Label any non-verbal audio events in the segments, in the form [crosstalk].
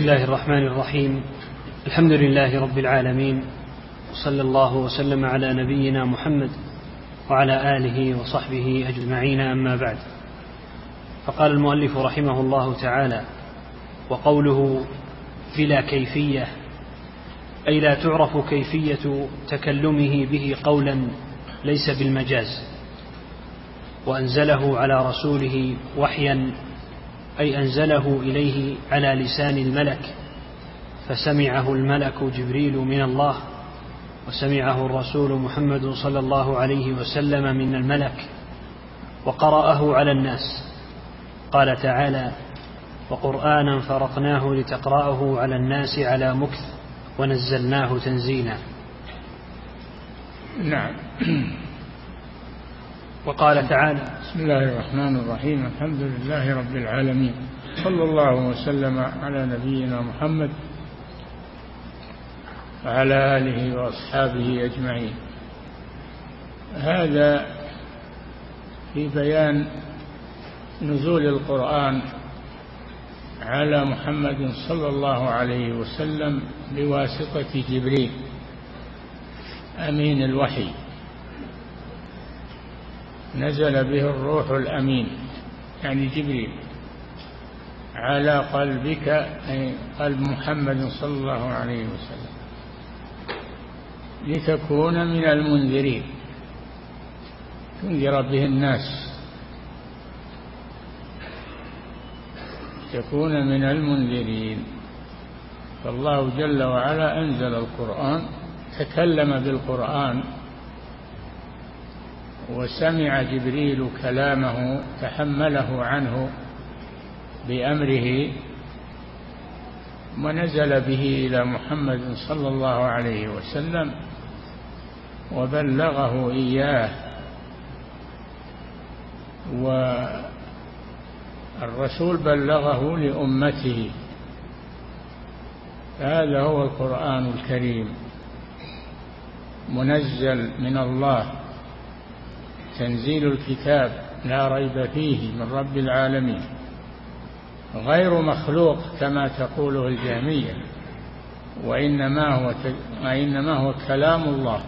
بسم الله الرحمن الرحيم. الحمد لله رب العالمين. وصلى الله وسلم على نبينا محمد وعلى آله وصحبه أجمعين أما بعد. فقال المؤلف رحمه الله تعالى وقوله بلا كيفية أي لا تعرف كيفية تكلمه به قولا ليس بالمجاز. وأنزله على رسوله وحيا أي أنزله إليه على لسان الملك فسمعه الملك جبريل من الله وسمعه الرسول محمد صلى الله عليه وسلم من الملك وقرأه على الناس. قال تعالى وقرآنا فرقناه لتقرأه على الناس على مكث ونزلناه تنزيلا. نعم. [clears throat] وقال تعالى بسم الله الرحمن الرحيم. الحمد لله رب العالمين. صلى الله وسلم على نبينا محمد وعلى آله وأصحابه أجمعين. هذا في بيان نزول القرآن على محمد صلى الله عليه وسلم بواسطة جبريل أمين الوحي. نزل به الروح الأمين يعني جبريل على قلبك أي قلب محمد صلى الله عليه وسلم. لتكون من المنذرين. تنذر به الناس. تكون من المنذرين. فالله جل وعلا أنزل القرآن تكلم بالقرآن. وسمع جبريل كلامه تحمله عنه بأمره ونزل به إلى محمد صلى الله عليه وسلم وبلغه إياه والرسول بلغه لأمته. هذا هو القرآن الكريم. منزل من الله. تنزيل الكتاب لا ريب فيه من رب العالمين. غير مخلوق كما تقوله الجهمية وإنما هو وإنما هو كلام الله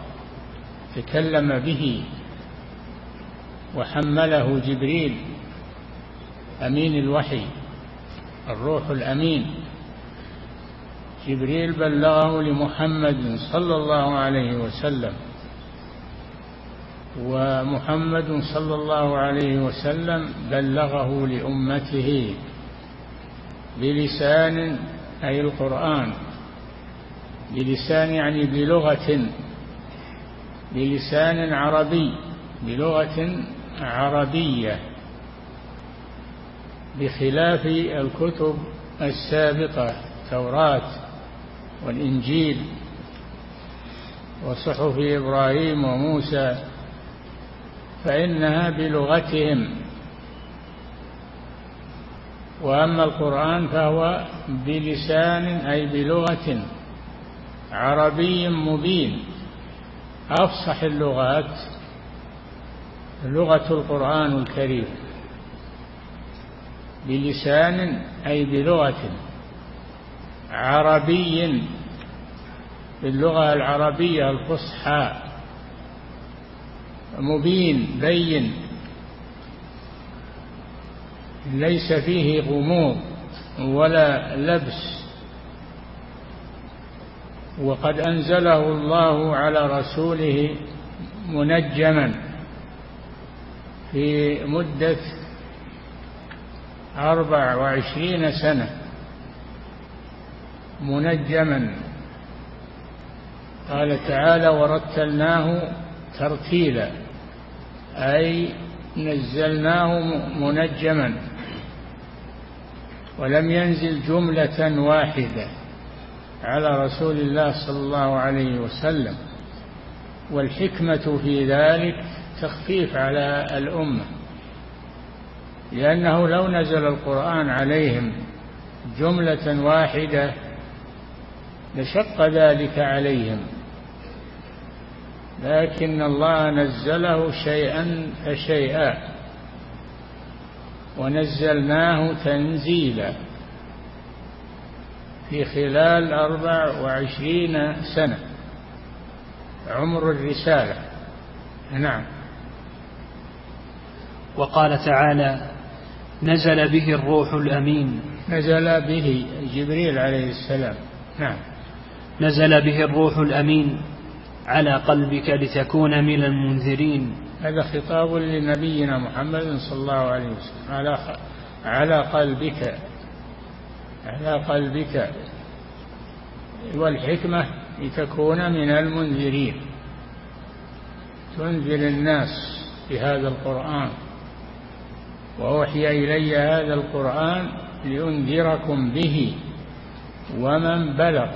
تكلم به وحمله جبريل أمين الوحي الروح الأمين. جبريل بلغه لمحمد صلى الله عليه وسلم. ومحمد صلى الله عليه وسلم بلغه لأمته بلسان أي القرآن بلسان يعني بلغة بلسان عربي بلغة عربية بخلاف الكتب السابقة التوراة والإنجيل وصحف إبراهيم وموسى فإنها بلغتهم. وأما القرآن فهو بلسان أي بلغة عربي مبين. أفصح اللغات لغة القرآن الكريم. بلسان أي بلغة عربي. باللغة العربية الفصحى. مبين بين. ليس فيه غموض ولا لبس. وقد أنزله الله على رسوله منجما في مدة أربع وعشرين سنة. منجما. قال تعالى ورتلناه ترتيلا. أي نزلناه منجما ولم ينزل جملة واحدة على رسول الله صلى الله عليه وسلم والحكمة في ذلك تخفيف على الأمة لأنه لو نزل القرآن عليهم جملة واحدة لشق ذلك عليهم. لكن الله نزله شيئا فشيئا. ونزلناه تنزيلا في خلال أربع وعشرين سنة. عمر الرسالة. نعم. وقال تعالى نزل به الروح الأمين. نزل به جبريل عليه السلام. نعم. نزل به الروح الأمين. على قلبك لتكون من المنذرين. هذا خطاب لنبينا محمد صلى الله عليه وسلم. على على قلبك. على قلبك. والحكمة لتكون من المنذرين. تنذر الناس بهذا القرآن. وأوحي إلي هذا القرآن لأنذركم به. ومن بلغ.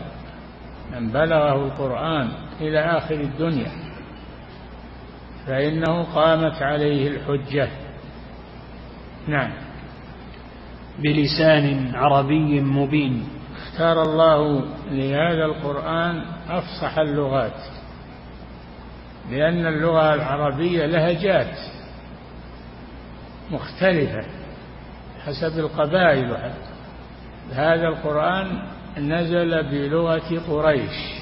من بلغه القرآن. إلى آخر الدنيا. فإنه قامت عليه الحجة. نعم. بلسان عربي مبين. اختار الله لهذا القرآن أفصح اللغات. لأن اللغة العربية لهجات مختلفة. حسب القبائل هذا القرآن نزل بلغة قريش.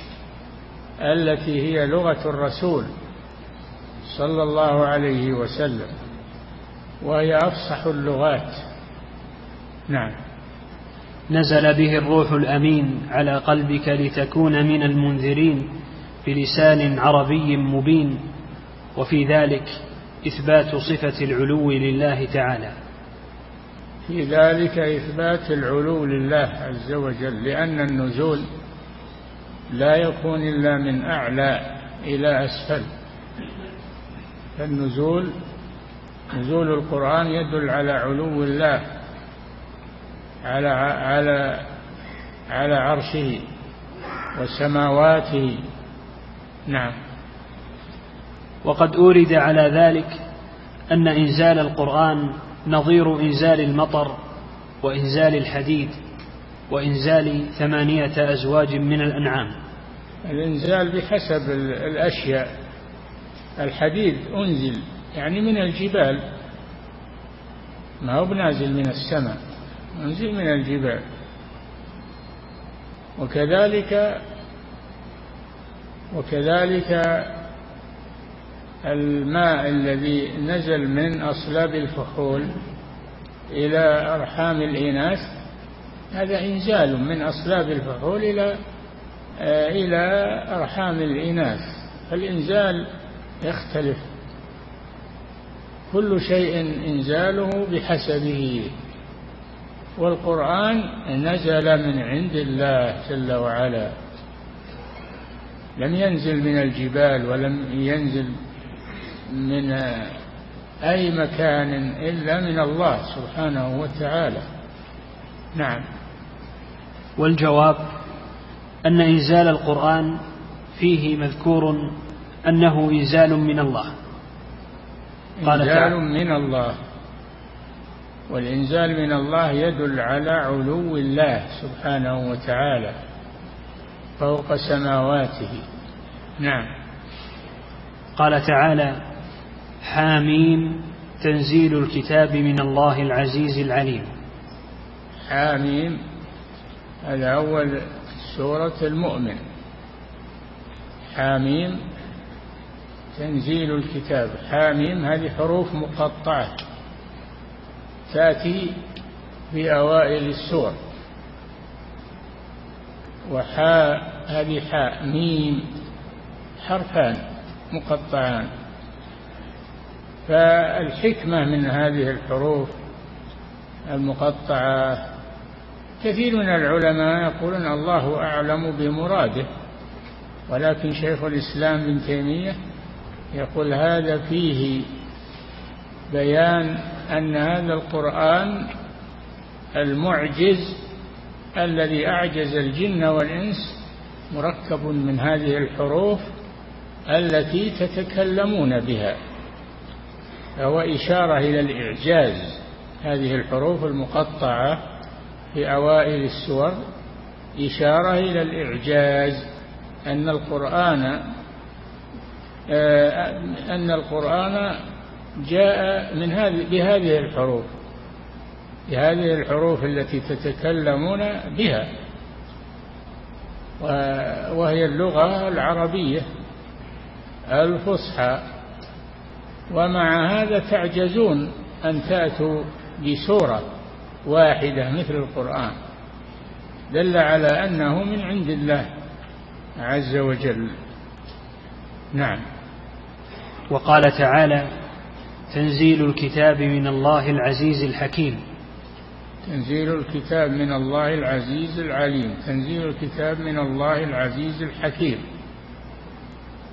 التي هي لغة الرسول صلى الله عليه وسلم وهي أفصح اللغات. نعم. نزل به الروح الأمين على قلبك لتكون من المنذرين بلسان عربي مبين وفي ذلك إثبات صفة العلو لله تعالى. في ذلك إثبات العلو لله عز وجل لأن النزول لا يكون إلا من أعلى إلى أسفل. فالنزول نزول القرآن يدل على علو الله على على على عرشه وسماواته. نعم. وقد أورد على ذلك أن إنزال القرآن نظير إنزال المطر وإنزال الحديد. وإنزال ثمانية أزواج من الأنعام. الإنزال بحسب الأشياء. الحديد أنزل يعني من الجبال. ما هو بنازل من السماء أنزل من الجبال. وكذلك وكذلك الماء الذي نزل من أصلاب الفحول إلى أرحام الإناث. هذا إنزال من أصلاب الفحول إلى إلى أرحام الإناث. فالإنزال يختلف. كل شيء إنزاله بحسبه. والقرآن نزل من عند الله جل وعلا. لم ينزل من الجبال ولم ينزل من أي مكان إلا من الله سبحانه وتعالى. نعم. والجواب أن إنزال القرآن فيه مذكور أنه إنزال من الله. قال إنزال من الله. والإنزال من الله يدل على علو الله سبحانه وتعالى فوق سماواته. نعم. قال تعالى حاميم تنزيل الكتاب من الله العزيز العليم. حاميم هذا أول سورة المؤمن. حاميم تنزيل الكتاب. حاميم هذه حروف مقطعة تأتي في أوائل السور. وحاء هذه حاء ميم حرفان مقطعان. فالحكمة من هذه الحروف المقطعة كثير من العلماء يقولون الله أعلم بمراده ولكن شيخ الإسلام ابن تيمية يقول هذا فيه بيان أن هذا القرآن المعجز الذي أعجز الجن والإنس مركب من هذه الحروف التي تتكلمون بها فهو إشارة إلى الإعجاز هذه الحروف المقطعة في أوائل السور إشارة إلى الإعجاز أن القرآن آه، أن القرآن جاء من هذه بهذه الحروف بهذه الحروف التي تتكلمون بها وهي اللغة العربية الفصحى. ومع هذا تعجزون أن تأتوا بسورة. واحدة مثل القرآن دل على أنه من عند الله عز وجل. نعم. وقال تعالى تنزيل الكتاب من الله العزيز الحكيم. تنزيل الكتاب من الله العزيز العليم. تنزيل الكتاب من الله العزيز الحكيم.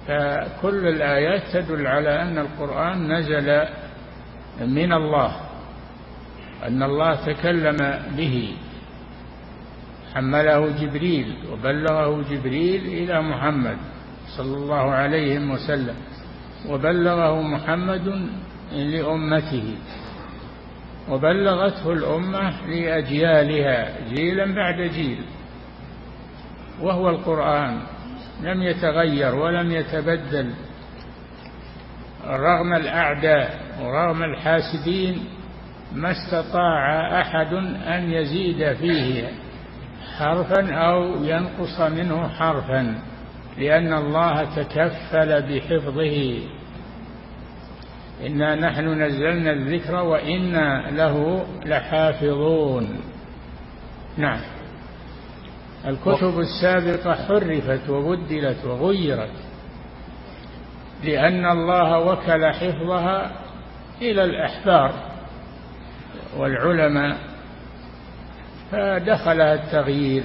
فكل الآيات تدل على أن القرآن نزل من الله. أن الله تكلم به حمله جبريل وبلغه جبريل إلى محمد صلى الله عليه وسلم وبلغه محمد لأمته وبلغته الأمة لأجيالها جيلا بعد جيل وهو القرآن لم يتغير ولم يتبدل رغم الأعداء ورغم الحاسدين ما استطاع أحد أن يزيد فيه حرفا أو ينقص منه حرفا لأن الله تكفل بحفظه. إنا نحن نزلنا الذكر وإنا له لحافظون. نعم. الكتب السابقة حرفت وبدلت وغيرت لأن الله وكل حفظها إلى الأحبار والعلماء فدخلها التغيير.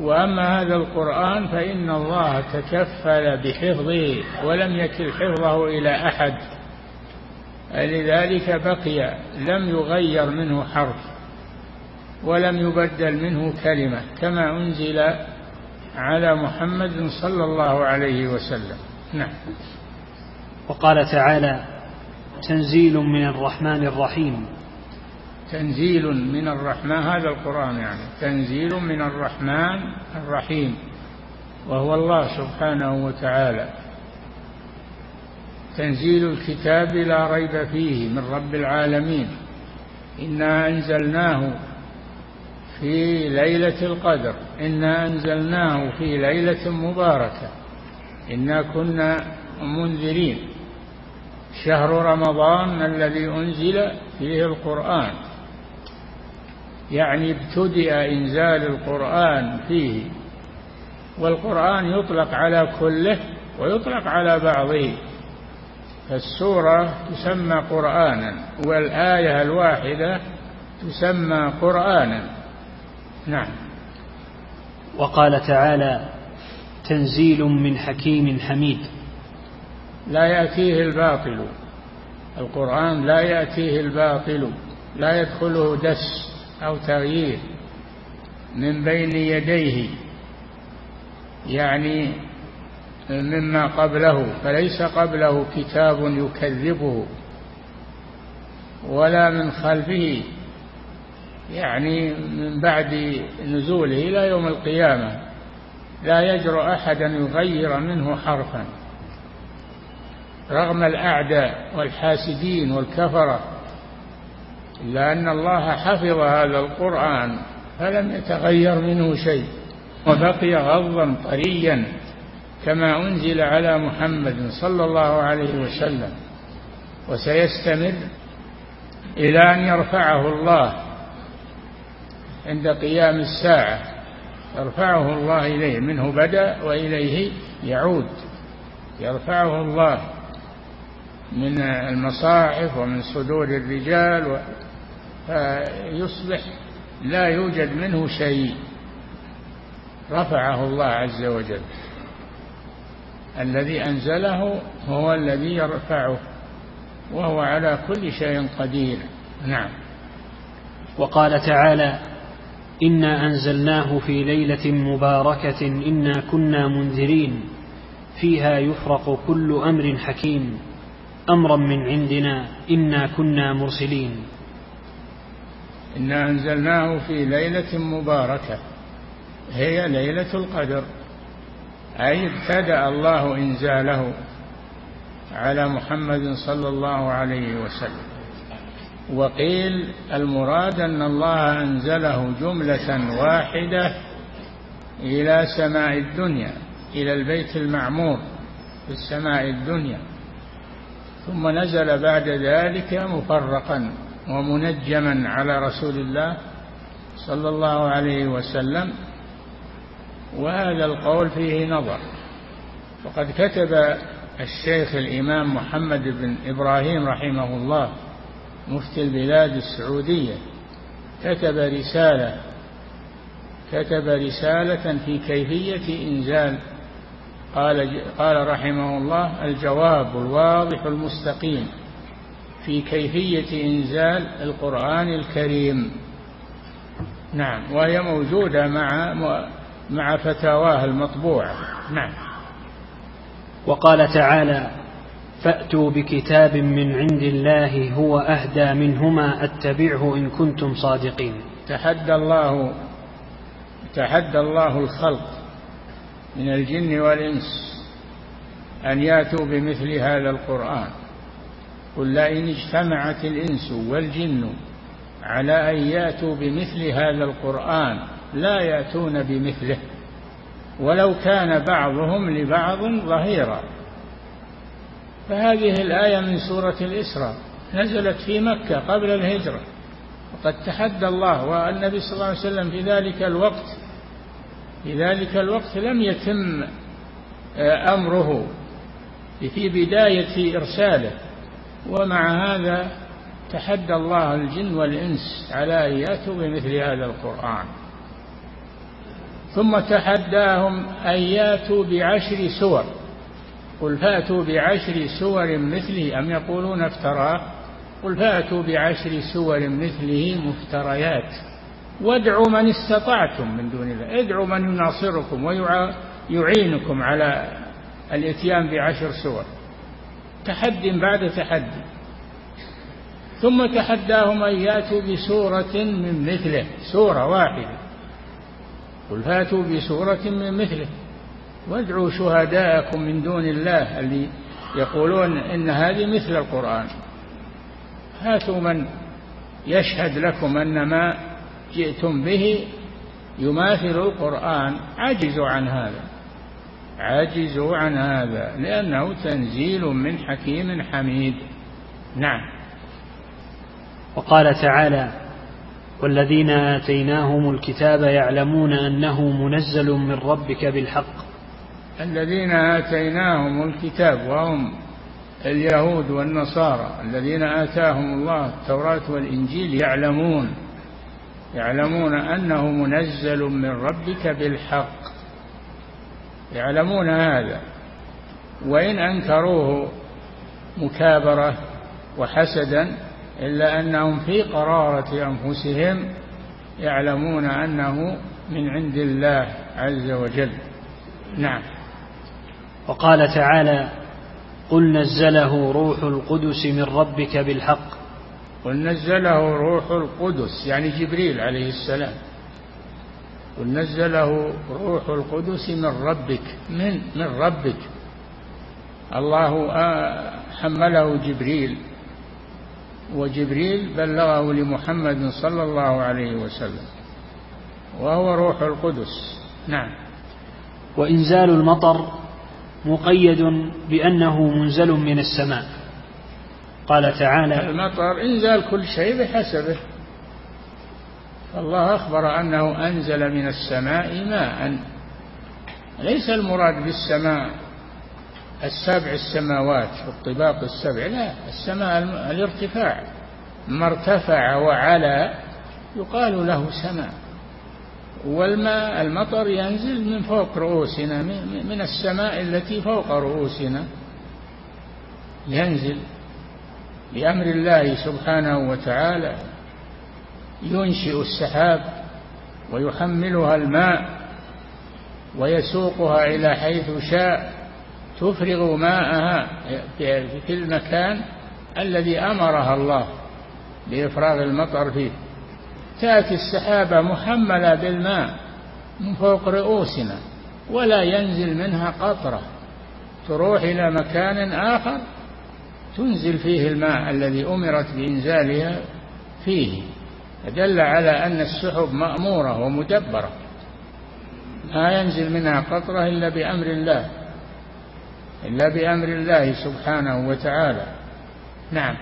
وأما هذا القرآن فإن الله تكفل بحفظه ولم يكل حفظه إلى أحد لذلك بقي لم يغير منه حرف ولم يبدل منه كلمة كما أنزل على محمد صلى الله عليه وسلم. نعم. وقال تعالى تنزيل من الرحمن الرحيم. تنزيل من الرحمن هذا القرآن يعني. تنزيل من الرحمن الرحيم. وهو الله سبحانه وتعالى. تنزيل الكتاب لا ريب فيه من رب العالمين. إنا أنزلناه في ليلة القدر. إنا أنزلناه في ليلة مباركة. إنا كنا منذرين. شهر رمضان الذي أنزل فيه القرآن. يعني ابتدأ إنزال القرآن فيه. والقرآن يطلق على كله ويطلق على بعضه. فالسورة تسمى قرآنا والآية الواحدة تسمى قرآنا. نعم. وقال تعالى تنزيل من حكيم حميد. لا يأتيه الباطل. القرآن لا يأتيه الباطل لا يدخله دس أو تغيير من بين يديه يعني مما قبله فليس قبله كتاب يكذبه ولا من خلفه يعني من بعد نزوله إلى يوم القيامة. لا يجرؤ أحد يغير منه حرفا. رغم الأعداء والحاسدين والكفرة إلا أن الله حفظ هذا القرآن فلم يتغير منه شيء وبقي غضا طريا كما أنزل على محمد صلى الله عليه وسلم. وسيستمر إلى أن يرفعه الله عند قيام الساعة يرفعه الله إليه منه بدأ وإليه يعود يرفعه الله من المصاحف ومن صدور الرجال فيصبح لا يوجد منه شيء. رفعه الله عز وجل. الذي أنزله هو الذي يرفعه وهو على كل شيء قدير. نعم. وقال تعالى انا انزلناه في ليله مباركه انا كنا منذرين. فيها يفرق كل أمر حكيم. أمرا من عندنا إنا كنا مرسلين. إنا أنزلناه في ليلة مباركة هي ليلة القدر. أي ابتدأ الله إنزاله على محمد صلى الله عليه وسلم. وقيل المراد أن الله أنزله جملة واحدة إلى سماء الدنيا إلى البيت المعمور في السماء الدنيا. ثم نزل بعد ذلك مفرقا ومنجما على رسول الله صلى الله عليه وسلم وهذا القول فيه نظر. وقد كتب الشيخ الإمام محمد بن إبراهيم رحمه الله مفتي البلاد السعودية كتب رسالة كتب رسالة في كيفية إنزال قال قال رحمه الله الجواب الواضح المستقيم في كيفية إنزال القرآن الكريم. نعم وهي موجودة مع مع فتاواه المطبوعة. نعم. وقال تعالى فأتوا بكتاب من عند الله هو أهدى منهما أتبعه إن كنتم صادقين. تحدى الله تحدى الله الخلق. من الجن والإنس أن يأتوا بمثل هذا القرآن. قل لئن اجتمعت الإنس والجن على أن يأتوا بمثل هذا القرآن لا يأتون بمثله ولو كان بعضهم لبعض ظهيرا. فهذه الآية من سورة الإسراء نزلت في مكة قبل الهجرة وقد تحدى الله والنبي صلى الله عليه وسلم في ذلك الوقت في ذلك الوقت لم يتم آه، أمره في بداية إرساله. ومع هذا تحدى الله الجن والإنس على أن يأتوا بمثل هذا القرآن. ثم تحداهم أن يأتوا بعشر سور. قل فأتوا بعشر سور مثله. أم يقولون افتراه قل فأتوا بعشر سور مثله مفتريات. وادعوا من استطعتم من دون الله. ادعوا من يناصركم ويعينكم على الإتيان بعشر سور. تحد بعد تحدي ثم تحداهم أن يأتوا بسورة من مثله. سورة واحدة. قل فأتوا بسورة من مثله. وادعوا شهداءكم من دون الله اللي يقولون إن هذه مثل القرآن. هاتوا من يشهد لكم أن ما جئتم به يماثل القرآن عجزوا عن هذا. عجزوا عن هذا لأنه تنزيل من حكيم حميد. نعم. وقال تعالى والذين آتيناهم الكتاب يعلمون أنه منزل من ربك بالحق. الذين آتيناهم الكتاب وهم اليهود والنصارى الذين آتاهم الله التوراة والإنجيل يعلمون. يعلمون أنه منزل من ربك بالحق. يعلمون هذا. وإن أنكروه مكابرة وحسدا إلا أنهم في قرارة أنفسهم يعلمون أنه من عند الله عز وجل. نعم. وقال تعالى قل نزله روح القدس من ربك بالحق. قل نزله روح القدس يعني جبريل عليه السلام. قل نزله روح القدس من ربك من من ربك. الله حمله جبريل وجبريل بلغه لمحمد صلى الله عليه وسلم وهو روح القدس. نعم. وإنزال المطر مقيد بأنه منزل من السماء. قال تعالى المطر إنزال كل شيء بحسبه. الله أخبر أنه أنزل من السماء ماء. ليس المراد بالسماء السبع السماوات والطباق السبع لا السماء الارتفاع. ما ارتفع وعلى يقال له سماء. والماء المطر ينزل من فوق رؤوسنا من السماء التي فوق رؤوسنا. ينزل. بأمر الله سبحانه وتعالى ينشئ السحاب ويحملها الماء ويسوقها إلى حيث شاء تفرغ ماءها في المكان الذي أمرها الله بإفراغ المطر فيه. تأتي السحابة محملة بالماء من فوق رؤوسنا ولا ينزل منها قطرة تروح إلى مكان آخر تنزل فيه الماء الذي أمرت بإنزالها فيه دل على أن السحب مأمورة ومدبرة. ما ينزل منها قطرة إلا بأمر الله إلا بأمر الله سبحانه وتعالى. نعم.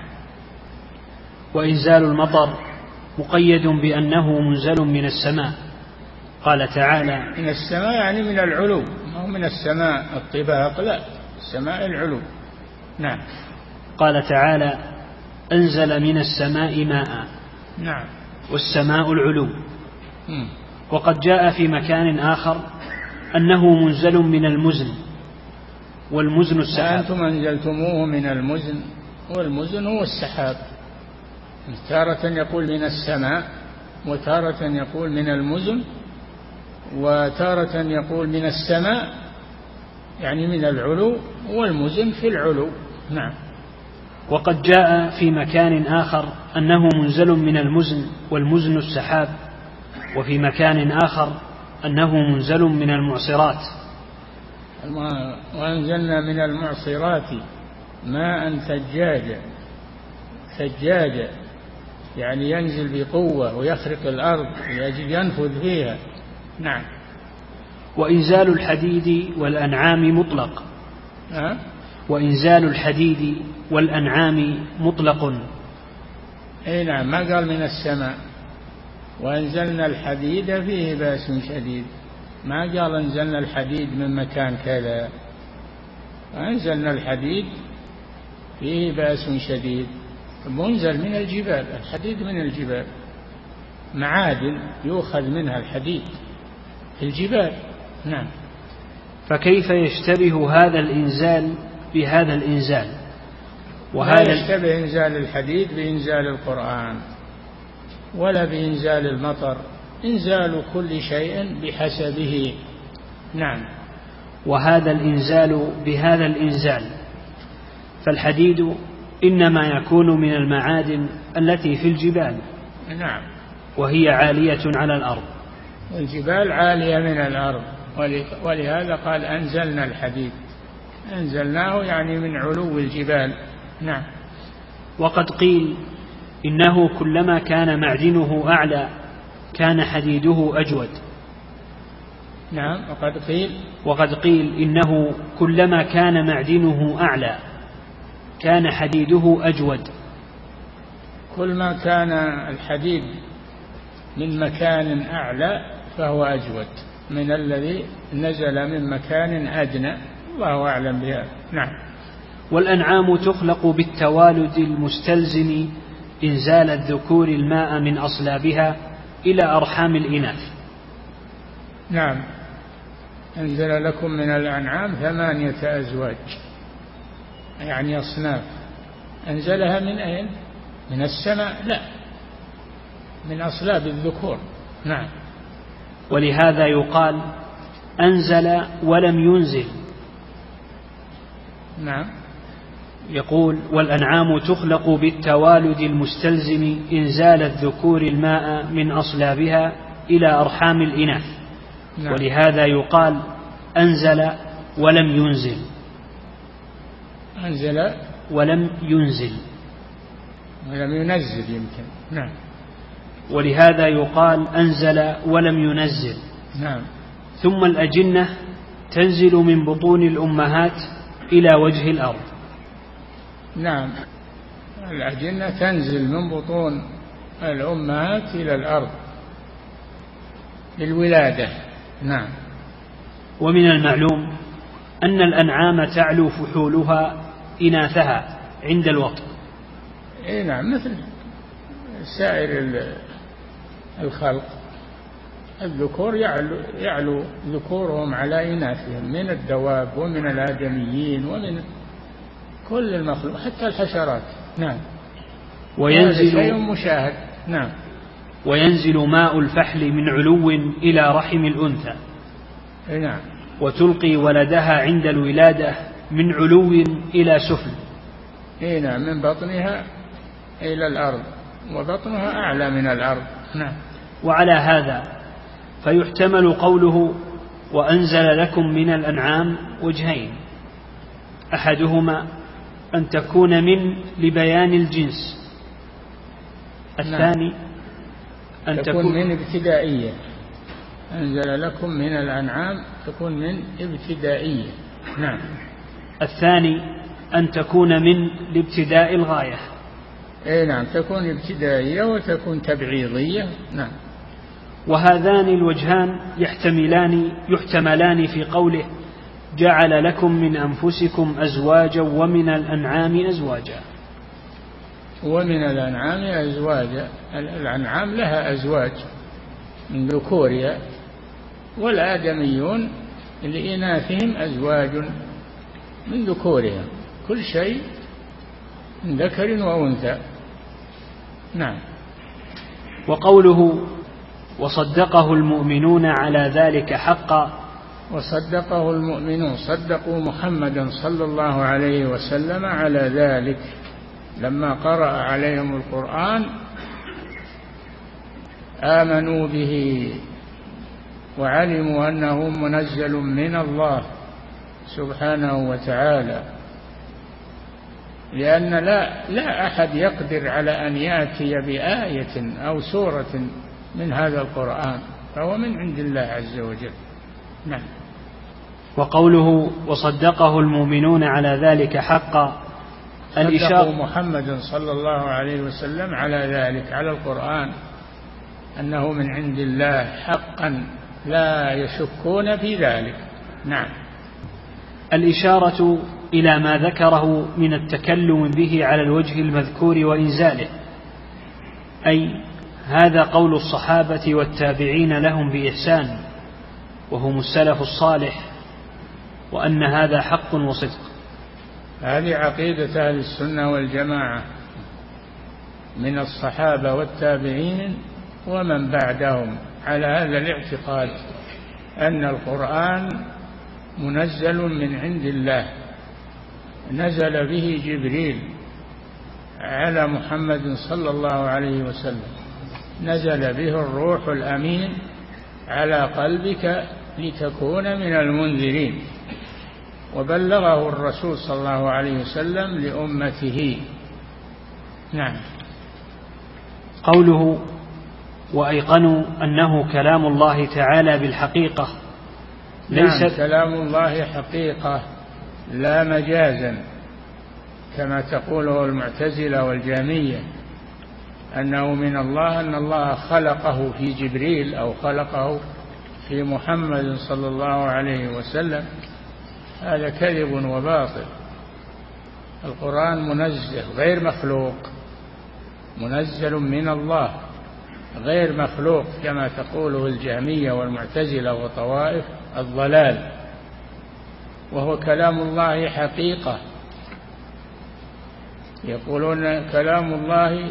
وإنزال المطر مقيد بأنه منزل من السماء. قال تعالى من السماء يعني من العلو ما هو من السماء الطباق لا السماء العلو. نعم. قال تعالى أنزل من السماء ماء نعم. والسماء العلو. وقد جاء في مكان آخر أنه منزل من المزن والمزن السحاب. أنتم أنزلتموه من المزن والمزن هو السحاب. تارة يقول من السماء وتارة يقول من المزن وتارة يقول من السماء يعني من العلو والمزن في العلو. نعم. وقد جاء في مكان آخر أنه منزل من المزن والمزن السحاب وفي مكان آخر أنه منزل من المعصرات. وأنزلنا من المعصرات ماء ثجاجا ثجاجا يعني ينزل بقوة ويخرق الأرض لأجل ينفذ فيها. نعم. وإنزال الحديد والأنعام مطلق. أه؟ وإنزال الحديد والأنعام مطلق. أي نعم ما قال من السماء؟ وأنزلنا الحديد فيه بأس شديد. ما قال أنزلنا الحديد من مكان كذا؟ وأنزلنا الحديد فيه بأس شديد. منزل من الجبال الحديد من الجبال. معادن يؤخذ منها الحديد في الجبال. نعم. فكيف يشتبه هذا الإنزال بهذا الإنزال. وهذا يشتبه إنزال الحديد بإنزال القرآن ولا بإنزال المطر إنزال كل شيء بحسبه. نعم. وهذا الإنزال بهذا الإنزال فالحديد إنما يكون من المعادن التي في الجبال. نعم. وهي عالية على الأرض. الجبال عالية من الأرض ولهذا قال أنزلنا الحديد. أنزلناه يعني من علو الجبال. نعم. وقد قيل إنه كلما كان معدنه أعلى كان حديده أجود. نعم وقد قيل وقد قيل إنه كلما كان معدنه أعلى كان حديده أجود. كل ما كان الحديد من مكان أعلى فهو أجود من الذي نزل من مكان أدنى. الله أعلم بهذا نعم. والأنعام تخلق بالتوالد المستلزم إنزال الذكور الماء من أصلابها إلى أرحام الإناث. نعم. أنزل لكم من الأنعام ثمانية أزواج يعني أصناف. أنزلها من أين؟ من السماء؟ لا. من أصلاب الذكور. نعم. ولهذا يقال أنزل ولم ينزل. نعم. يقول والأنعام تخلق بالتوالد المستلزم إنزال الذكور الماء من أصلابها إلى أرحام الإناث. نعم. ولهذا يقال أنزل ولم ينزل. أنزل ولم ينزل. ولم ينزل يمكن. نعم. ولهذا يقال أنزل ولم ينزل. نعم. ثم الأجنة تنزل من بطون الأمهات إلى وجه الأرض. نعم. الأجنة تنزل من بطون الأمهات إلى الأرض. للولادة. نعم. ومن المعلوم أن الأنعام تعلو فحولها إناثها عند الوطن إي نعم مثل سائر الخلق. الذكور يعلو, يعلو ذكورهم على إناثهم من الدواب ومن الآدميين ومن كل المخلوق حتى الحشرات. نعم. وينزل شيء مشاهد. نعم. وينزل ماء الفحل من علو إلى رحم الأنثى. نعم. وتلقي ولدها عند الولادة من علو إلى سفل نعم. من بطنها إلى الأرض وبطنها أعلى من الأرض. نعم. وعلى هذا فيحتمل قوله وأنزل لكم من الأنعام وجهين أحدهما أن تكون من لبيان الجنس الثاني. أن تكون من ابتدائية. أنزل لكم من الأنعام تكون من ابتدائية. نعم. الثاني أن تكون من لابتداء الغاية. أي نعم تكون ابتدائية وتكون تبعيضية. نعم. وهذان الوجهان يحتملان يحتملان في قوله جعل لكم من أنفسكم أزواجا ومن الأنعام أزواجا. ومن الأنعام أزواجا. الأنعام لها أزواج من ذكورها والآدميون لإناثهم أزواج من ذكورها. كل شيء من ذكر وأنثى. نعم. وقوله وصدقه المؤمنون على ذلك حقا. وصدقه المؤمنون صدقوا محمدا صلى الله عليه وسلم على ذلك. لما قرأ عليهم القرآن آمنوا به وعلموا أنه منزل من الله سبحانه وتعالى. لأن لا لا أحد يقدر على أن يأتي بآية أو سورة من هذا القرآن فهو من عند الله عز وجل. نعم. وقوله وصدقه المؤمنون على ذلك حقا الإشارة محمد صلى الله عليه وسلم على ذلك على القرآن أنه من عند الله حقا لا يشكون في ذلك. نعم. الإشارة إلى ما ذكره من التكلم به على الوجه المذكور وإنزاله أي هذا قول الصحابة والتابعين لهم بإحسان وهم السلف الصالح وأن هذا حق وصدق. هذه عقيدة أهل السنة والجماعة من الصحابة والتابعين ومن بعدهم. على هذا الاعتقاد أن القرآن منزل من عند الله. نزل به جبريل على محمد صلى الله عليه وسلم. نزل به الروح الأمين على قلبك لتكون من المنذرين. وبلغه الرسول صلى الله عليه وسلم لأمته. نعم. قوله وأيقنوا أنه كلام الله تعالى بالحقيقة. ليس نعم كلام الله حقيقة لا مجازا كما تقوله المعتزلة والجامية. أنه من الله أن الله خلقه في جبريل أو خلقه في محمد صلى الله عليه وسلم. هذا كذب وباطل. القرآن منزه غير مخلوق. منزل من الله غير مخلوق كما تقوله الجهمية والمعتزلة وطوائف الضلال. وهو كلام الله حقيقة. يقولون كلام الله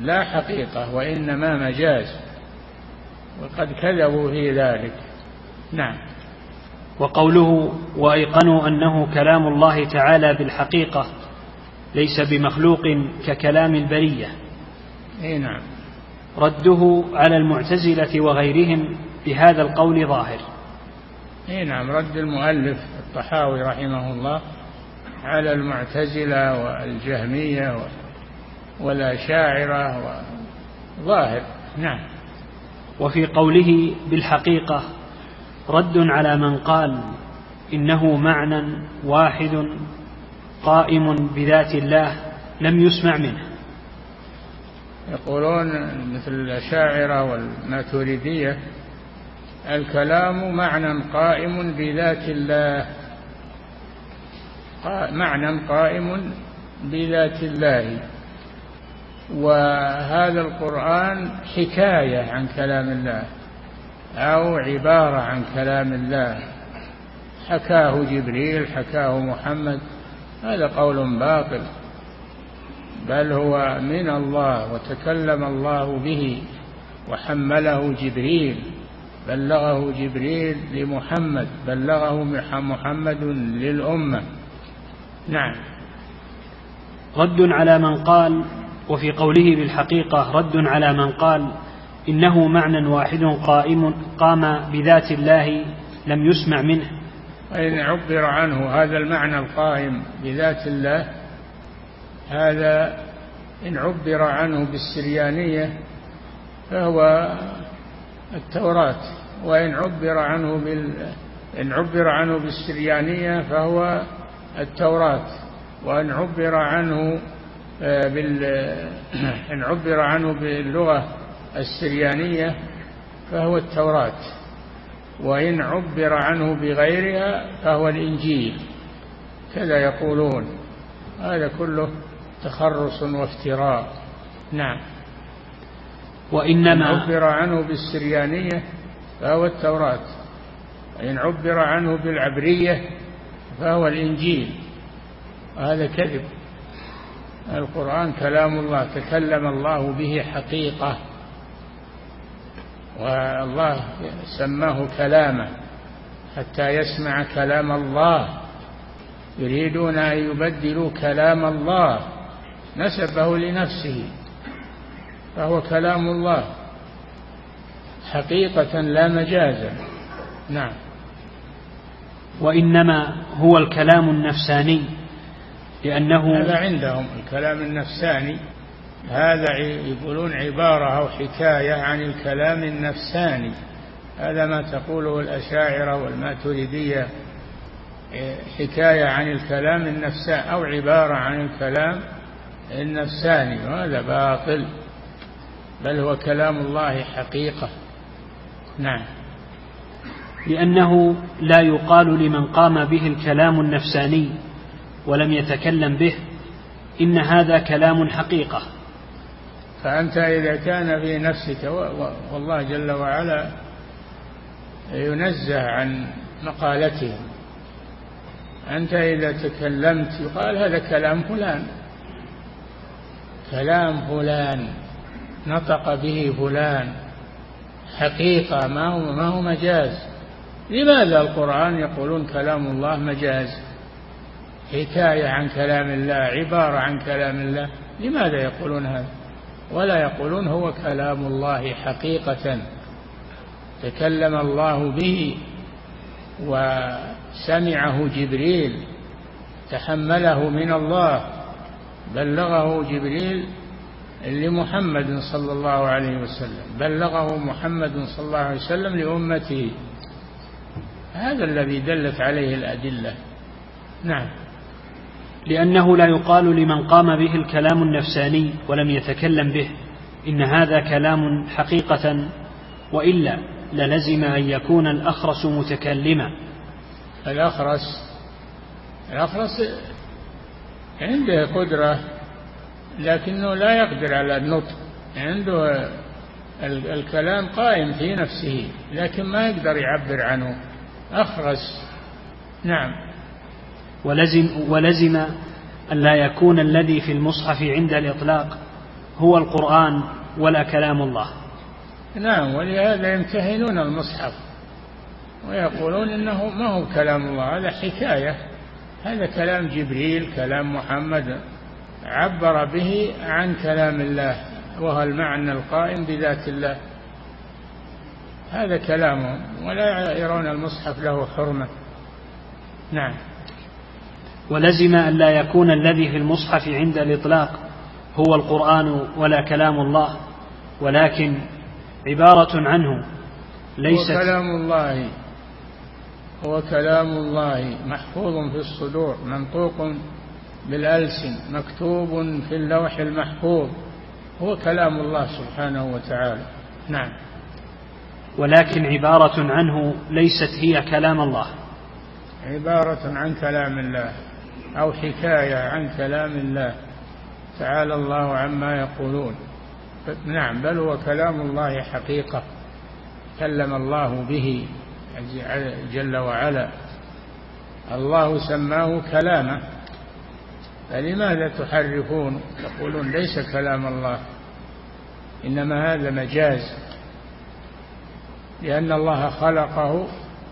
لا حقيقة وإنما مجاز. وقد كذبوا في ذلك. نعم. وقوله وأيقنوا أنه كلام الله تعالى بالحقيقة ليس بمخلوق ككلام البرية. إي نعم. رده على المعتزلة وغيرهم بهذا القول ظاهر. إي نعم. رد المؤلف الطحاوي رحمه الله على المعتزلة والجهمية والأشاعرة ظاهر. نعم. وفي قوله بالحقيقة رد على من قال إنه معنى واحد قائم بذات الله لم يسمع منه. يقولون مثل الأشاعرة والماتريدية الكلام معنى قائم بذات الله. معنى قائم بذات الله. وهذا القرآن حكاية عن كلام الله أو عبارة عن كلام الله. حكاه جبريل حكاه محمد هذا قول باطل. بل هو من الله وتكلم الله به وحمله جبريل بلغه جبريل لمحمد بلغه محمد للأمة. نعم. رد على من قال وفي قوله بالحقيقة رد على من قال إنه معنى واحد قائم قام بذات الله لم يسمع منه. فإن عبر عنه هذا المعنى القائم بذات الله هذا إن عبر عنه بالسريانية فهو التوراة وإن عبر عنه بال إن عبر عنه بالسريانية فهو التوراة وإن عبر عنه بال [clears throat] إن عبر عنه باللغة السريانية فهو التوراة. وإن عبر عنه بغيرها فهو الإنجيل. كذا يقولون. هذا كله تخرص وافتراء. نعم. وإنما عبر عنه بالسريانية فهو التوراة. وإن عبر عنه بالعبرية فهو الإنجيل. وهذا كذب. القرآن كلام الله تكلم الله به حقيقة. والله سماه كلامه حتى يسمع كلام الله. يريدون أن يبدلوا كلام الله. نسبه لنفسه. فهو كلام الله. حقيقة لا مجازا نعم. وإنما هو الكلام النفساني. لأنه هذا عندهم الكلام النفساني. هذا يقولون عبارة أو حكاية عن الكلام النفساني. هذا ما تقوله الأشاعرة والماتريدية. حكاية عن الكلام النفساني أو عبارة عن الكلام النفساني. وهذا باطل. بل هو كلام الله حقيقة. نعم. لأنه لا يقال لمن قام به الكلام النفساني. ولم يتكلم به إن هذا كلام حقيقة. فأنت إذا كان في نفسك والله جل وعلا ينزه عن مقالتهم أنت إذا تكلمت يقال هذا كلام فلان. كلام فلان نطق به فلان. حقيقة ما هو ما هو مجاز. لماذا القرآن يقولون كلام الله مجاز؟ حكاية عن كلام الله عبارة عن كلام الله. لماذا يقولون هذا؟ ولا يقولون هو كلام الله حقيقة. تكلم الله به وسمعه جبريل تحمله من الله بلغه جبريل لمحمد صلى الله عليه وسلم بلغه محمد صلى الله عليه وسلم لأمته. هذا الذي دلت عليه الأدلة. نعم. لأنه لا يقال لمن قام به الكلام النفساني ولم يتكلم به إن هذا كلام حقيقة وإلا للزم أن يكون الأخرس متكلما. الأخرس الأخرس عنده قدرة لكنه لا يقدر على النطق. عنده الكلام قائم في نفسه لكن ما يقدر يعبر عنه. أخرس نعم. ولزم, ولزم أن لا يكون الذي في المصحف عند الإطلاق هو القرآن ولا كلام الله. نعم ولهذا يمتهنون المصحف ويقولون إنه ما هو كلام الله هذا حكاية. هذا كلام جبريل كلام محمد عبر به عن كلام الله وهو المعنى القائم بذات الله. هذا كلامهم ولا يرون المصحف له حرمة. نعم. ولزم أن لا يكون الذي في المصحف عند الإطلاق هو القرآن ولا كلام الله ولكن عبارة عنه ليست هو كلام الله هو كلام الله محفوظ في الصدور منطوق بالألسن مكتوب في اللوح المحفوظ هو كلام الله سبحانه وتعالى. نعم. ولكن عبارة عنه ليست هي كلام الله. عبارة عن كلام الله. أو حكاية عن كلام الله. تعالى الله عما يقولون. نعم بل هو كلام الله حقيقة. كلم الله به جل وعلا. الله سماه كلامه فلماذا تحرفون؟ تقولون ليس كلام الله. إنما هذا مجاز. لأن الله خلقه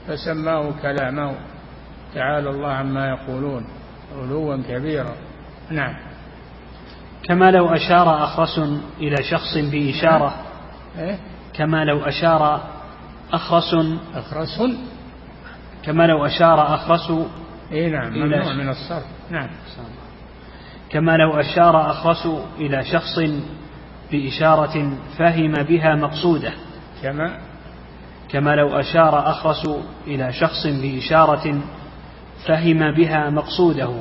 فسماه كلامه. تعالى الله عما يقولون. علوا كبيرا. نعم. كما لو أشار أخرس إلى شخص بإشارة. إيه؟ كما لو أشار أخرس. أخرس. كما لو أشار أخرس إيه نعم ممنوع من الصرف. نعم. كما لو أشار أخرس إلى شخص بإشارة فهم بها مقصوده. كما؟ كما لو أشار أخرس إلى شخص بإشارة فهم بها مقصوده.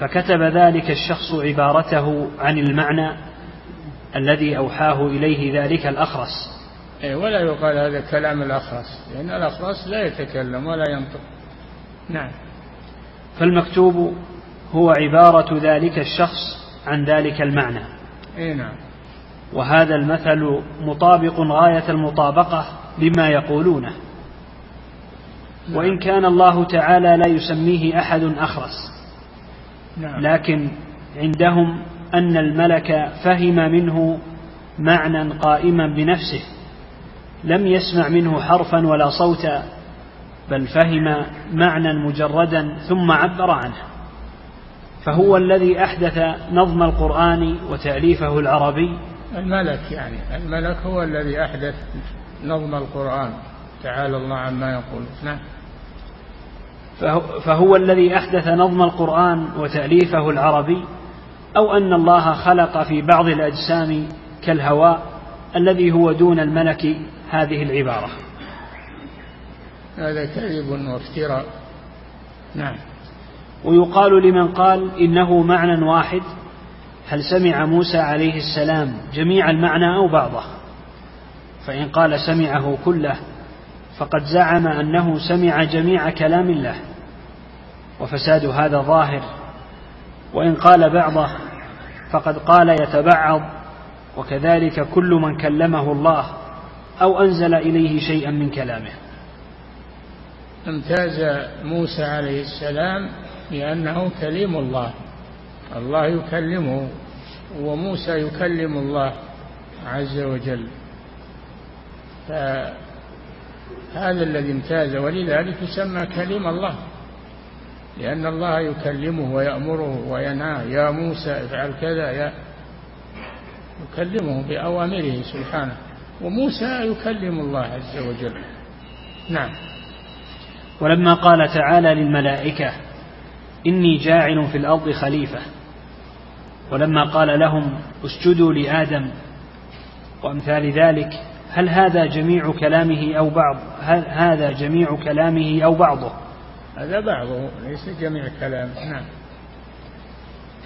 فكتب ذلك الشخص عبارته عن المعنى الذي أوحاه إليه ذلك الأخرس. أي ولا يقال هذا كلام الأخرس لأن الأخرس لا يتكلم ولا ينطق. نعم. فالمكتوب هو عبارة ذلك الشخص عن ذلك المعنى. أي نعم. وهذا المثل مطابق غاية المطابقة لما يقولونه. وإن كان الله تعالى لا يسميه أحد أخرس. نعم. لكن عندهم أن الملك فهم منه معنى قائما بنفسه لم يسمع منه حرفا ولا صوتا بل فهم معنى مجردا ثم عبر عنه. فهو الذي أحدث نظم القرآن وتأليفه العربي. الملك يعني الملك هو الذي أحدث نظم القرآن. تعالى الله عما يقول نعم. فهو الذي أحدث نظم القرآن وتأليفه العربي أو أن الله خلق في بعض الأجسام كالهواء الذي هو دون الملك هذه العبارة. هذا كذب وافتراء. نعم. ويقال لمن قال إنه معنى واحد هل سمع موسى عليه السلام جميع المعنى أو بعضه؟ فإن قال سمعه كله فقد زعم أنه سمع جميع كلام الله وفساد هذا ظاهر. وإن قال بعضه فقد قال يتبعض وكذلك كل من كلمه الله أو أنزل إليه شيئا من كلامه. امتاز موسى عليه السلام لأنه كليم الله الله يكلمه وموسى يكلم الله عز وجل. فهذا الذي امتاز ولذلك يسمى كليم الله. لأن الله يكلمه ويأمره وينهى يا موسى افعل كذا يا يكلمه بأوامره سبحانه. وموسى يكلم الله عز وجل. نعم. ولما قال تعالى للملائكة إني جاعل في الأرض خليفة. ولما قال لهم اسجدوا لآدم وأمثال ذلك هل هذا جميع كلامه أو بعض؟ هل هذا جميع كلامه أو بعضه؟ هذا بعضه ليس جميع كلامه نعم.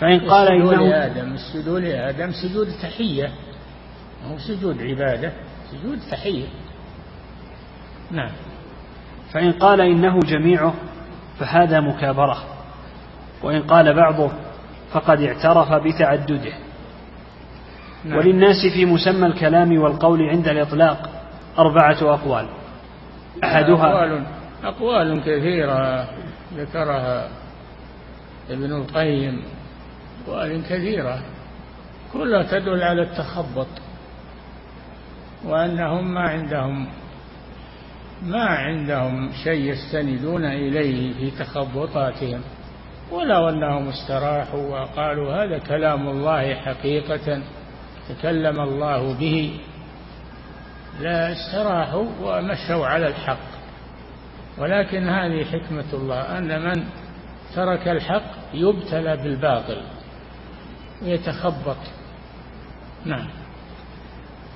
فإن قال إنه لآدم السجود لآدم سجود تحية. هو سجود عبادة سجود تحية. نعم. فإن قال إنه جميعه فهذا مكابرة. وإن قال بعضه فقد اعترف بتعدده. نعم. وللناس في مسمى الكلام والقول عند الإطلاق أربعة أقوال أحدها أقوال, أقوال كثيرة ذكرها ابن القيم أقوال كثيرة كلها تدل على التخبط وأنهم ما عندهم ما عندهم شيء يستندون إليه في تخبطاتهم ولو أنهم استراحوا وقالوا هذا كلام الله حقيقة تكلم الله به لا استراحوا ومشوا على الحق. ولكن هذه حكمة الله أن من ترك الحق يبتلى بالباطل ويتخبط نعم.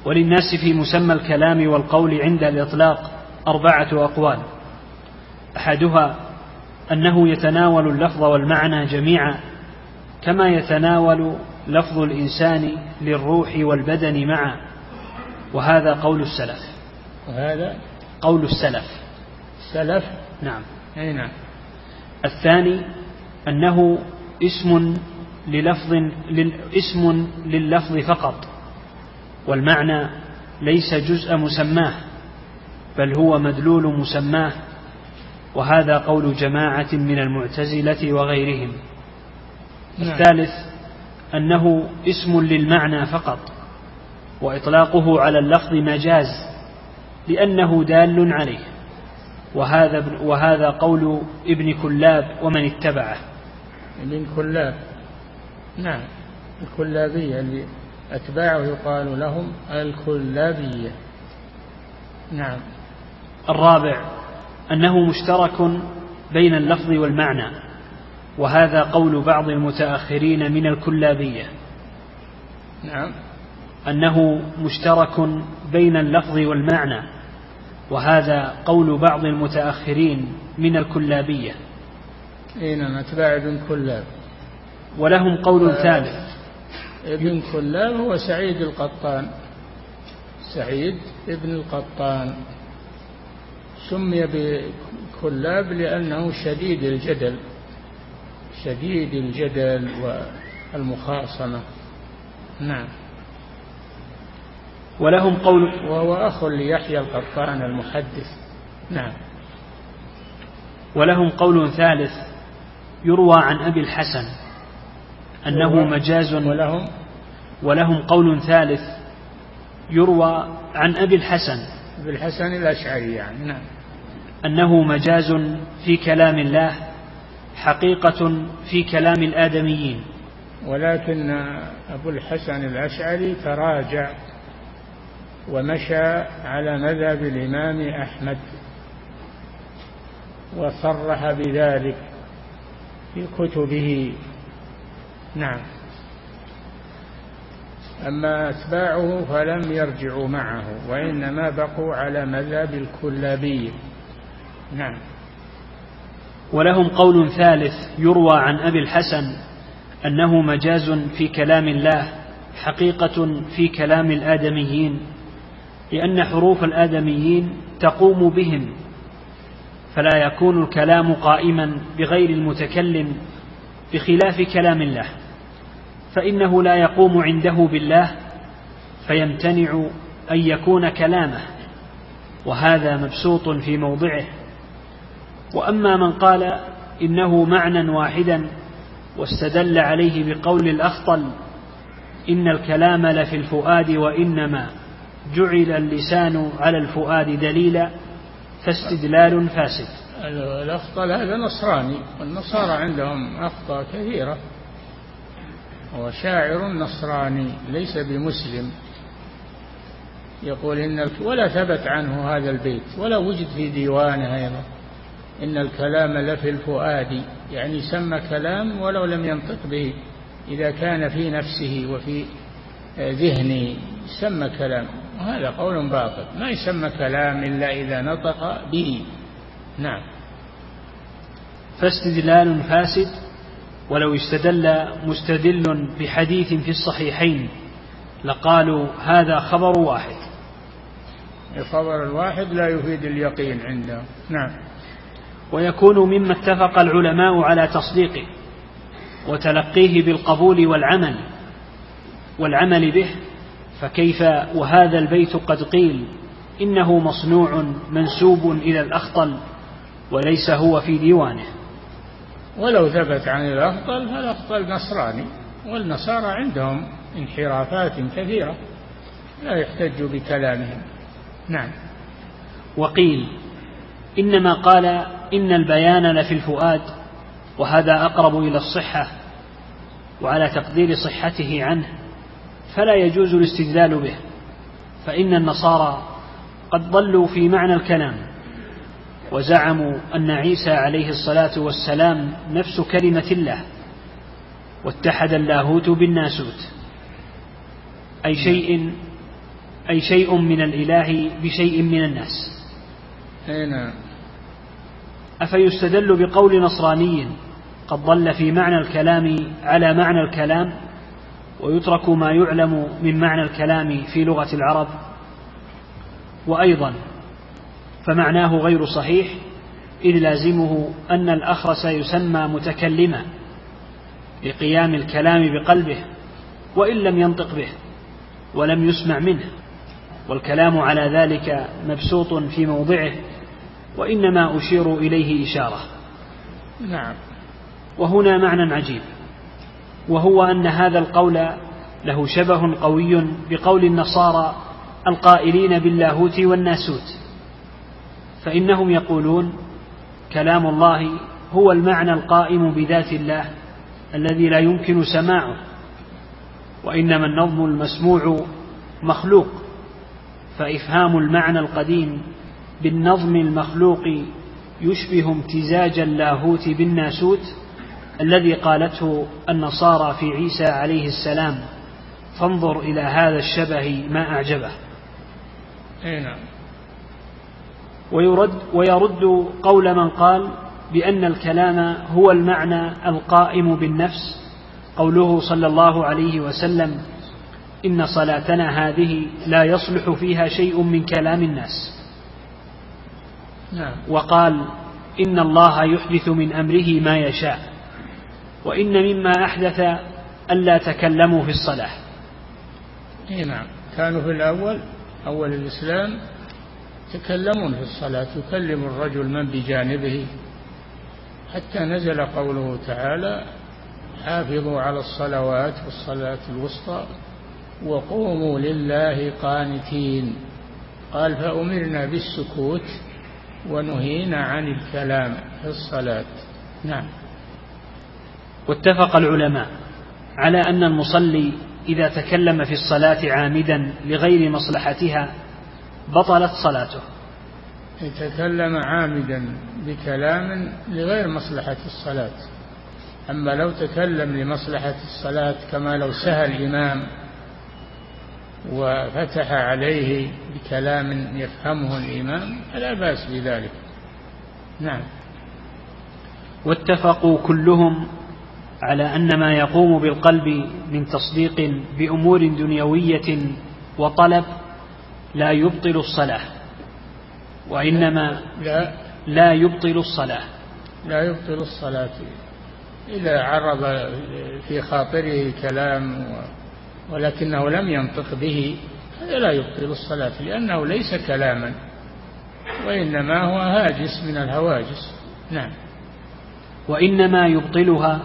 وللناس في مسمى الكلام والقول عند الإطلاق أربعة أقوال. أحدها أنه يتناول اللفظ والمعنى جميعا كما يتناول لفظ الإنسان للروح والبدن معا وهذا قول السلف. وهذا قول السلف. السلف نعم. أي نعم. الثاني أنه اسم للفظ اسم لللفظ فقط والمعنى ليس جزء مسماه بل هو مدلول مسماه وهذا قول جماعة من المعتزلة وغيرهم. نعم. الثالث أنه اسم للمعنى فقط وإطلاقه على اللفظ مجاز لأنه دال عليه. وهذا وهذا قول ابن كلاب ومن اتبعه. ابن كلاب. نعم. الكلابية اللي أتباعه يقال لهم الكلابية. نعم. الرابع أنه مشترك بين اللفظ والمعنى. وهذا قول بعض المتأخرين من الكلابية. نعم. أنه مشترك بين اللفظ والمعنى وهذا قول بعض المتأخرين من الكلابية. اي نعم أتباع ابن كلاب. ولهم قول ثالث. ابن كلاب هو سعيد القطان. سعيد ابن القطان. سمي بكلاب لأنه شديد الجدل. شديد الجدل والمخاصمة. نعم. ولهم قول وهو أخ ليحيى القطان المحدث. نعم. ولهم قول ثالث يروى عن أبي الحسن أنه مجاز. ولهم ولهم قول ثالث يروى عن أبي الحسن أبي الحسن الأشعري يعني. نعم. أنه مجاز في كلام الله حقيقة في كلام الآدميين. ولكن أبو الحسن الأشعري تراجع ومشى على مذهب الإمام أحمد وصرح بذلك في كتبه. نعم. أما أتباعه فلم يرجعوا معه وإنما بقوا على مذهب الكلابية. نعم. ولهم قول ثالث يروى عن أبي الحسن أنه مجاز في كلام الله حقيقة في كلام الآدميين لأن حروف الآدميين تقوم بهم فلا يكون الكلام قائما بغير المتكلم بخلاف كلام الله فإنه لا يقوم عنده بالله فيمتنع أن يكون كلامه وهذا مبسوط في موضعه. وأما من قال إنه معنى واحدا واستدل عليه بقول الأخطل إن الكلام لفي الفؤاد وإنما جعل اللسان على الفؤاد دليلا فاستدلال فاسد. الأخطل هذا نصراني والنصارى عندهم أخطاء كثيرة. هو شاعر نصراني ليس بمسلم. يقول إن ولا ثبت عنه هذا البيت ولا وجد في ديوانه أيضا. إن الكلام لفي الفؤاد يعني سمى كلام ولو لم ينطق به. إذا كان في نفسه وفي ذهنه سمى كلام وهذا قول باطل. ما يسمى كلام إلا إذا نطق به. نعم. فاستدلال فاسد ولو استدل مستدل بحديث في الصحيحين لقالوا هذا خبر واحد. الخبر الواحد لا يفيد اليقين عنده. نعم. ويكون مما اتفق العلماء على تصديقه وتلقيه بالقبول والعمل والعمل به فكيف وهذا البيت قد قيل إنه مصنوع منسوب إلى الأخطل وليس هو في ديوانه. ولو ثبت عن الأخطل فالأخطل نصراني والنصارى عندهم انحرافات كثيرة لا يحتج بكلامهم. نعم. وقيل إنما قال إن البيان لفي الفؤاد وهذا أقرب إلى الصحة وعلى تقدير صحته عنه فلا يجوز الاستدلال به فإن النصارى قد ضلوا في معنى الكلام وزعموا أن عيسى عليه الصلاة والسلام نفس كلمة الله واتحد اللاهوت بالناسوت أي شيء أي شيء من الإله بشيء من الناس. أي نعم. أفيستدل بقول نصراني قد ضل في معنى الكلام على معنى الكلام ويترك ما يعلم من معنى الكلام في لغة العرب؟ وأيضا فمعناه غير صحيح إذ لازمه أن الأخرس يسمى متكلما لقيام الكلام بقلبه وإن لم ينطق به ولم يسمع منه والكلام على ذلك مبسوط في موضعه وإنما أشير إليه إشارة. نعم. وهنا معنى عجيب. وهو أن هذا القول له شبه قوي بقول النصارى القائلين باللاهوت والناسوت. فإنهم يقولون كلام الله هو المعنى القائم بذات الله الذي لا يمكن سماعه وإنما النظم المسموع مخلوق فإفهام المعنى القديم بالنظم المخلوق يشبه امتزاج اللاهوت بالناسوت الذي قالته النصارى في عيسى عليه السلام فانظر إلى هذا الشبه ما أعجبه. نعم. ويرد ويرد قول من قال بأن الكلام هو المعنى القائم بالنفس قوله صلى الله عليه وسلم إن صلاتنا هذه لا يصلح فيها شيء من كلام الناس. نعم. وقال إن الله يحدث من أمره ما يشاء وإن مما أحدث ألا تكلموا في الصلاة. نعم. كانوا في الأول أول الإسلام يتكلمون في الصلاة يكلم الرجل من بجانبه. حتى نزل قوله تعالى حافظوا على الصلوات والصلاة الوسطى وقوموا لله قانتين. قال فأمرنا بالسكوت ونهينا عن الكلام في الصلاة. نعم. واتفق العلماء على أن المصلي إذا تكلم في الصلاة عامدا لغير مصلحتها بطلت صلاته. يتكلم عامدا بكلام لغير مصلحة الصلاة. أما لو تكلم لمصلحة الصلاة كما لو سهى الإمام وفتح عليه بكلام يفهمه الإمام فلا بأس بذلك. نعم. واتفقوا كلهم على أن ما يقوم بالقلب من تصديق بأمور دنيوية وطلب لا يبطل الصلاة وإنما لا. لا يبطل الصلاة. لا يبطل الصلاة. إذا عرض في خاطره كلام ولكنه لم ينطق به هذا لا يبطل الصلاة لأنه ليس كلاما وإنما هو هاجس من الهواجس. نعم. وإنما يبطلها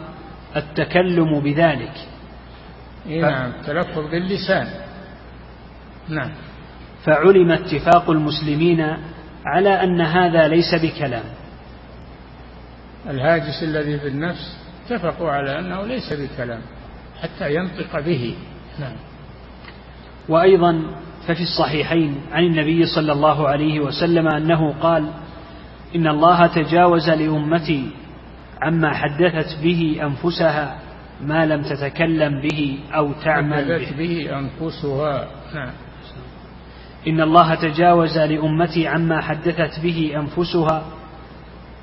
التكلم بذلك. إيه نعم التلفظ باللسان. نعم. فعلم اتفاق المسلمين على أن هذا ليس بكلام. الهاجس الذي في النفس اتفقوا على أنه ليس بكلام حتى ينطق به. نعم. وأيضا ففي الصحيحين عن النبي صلى الله عليه وسلم أنه قال إن الله تجاوز لأمتي عما حدثت به أنفسها ما لم تتكلم به أو تعمل حدثت به. أنفسها. نعم. إن الله تجاوز لأمتي عما حدثت به أنفسها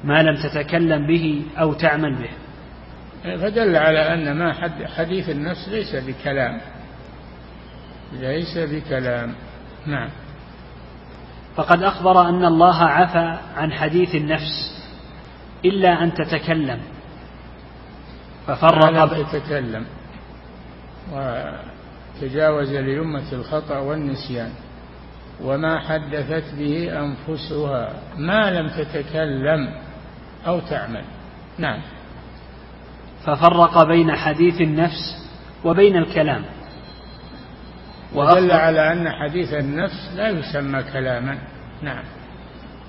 ما لم تتكلم به أو تعمل به. فدل على أن ما حديث النفس ليس بكلام. ليس بكلام. نعم. فقد أخبر أن الله عفى عن حديث النفس إلا أن تتكلم. ففرق. يتكلم وتجاوز لأمة الخطأ والنسيان. وما حدثت به أنفسها. ما لم تتكلم أو تعمل. نعم. ففرق بين حديث النفس وبين الكلام. ودل على أن حديث النفس لا يسمى كلاما. نعم.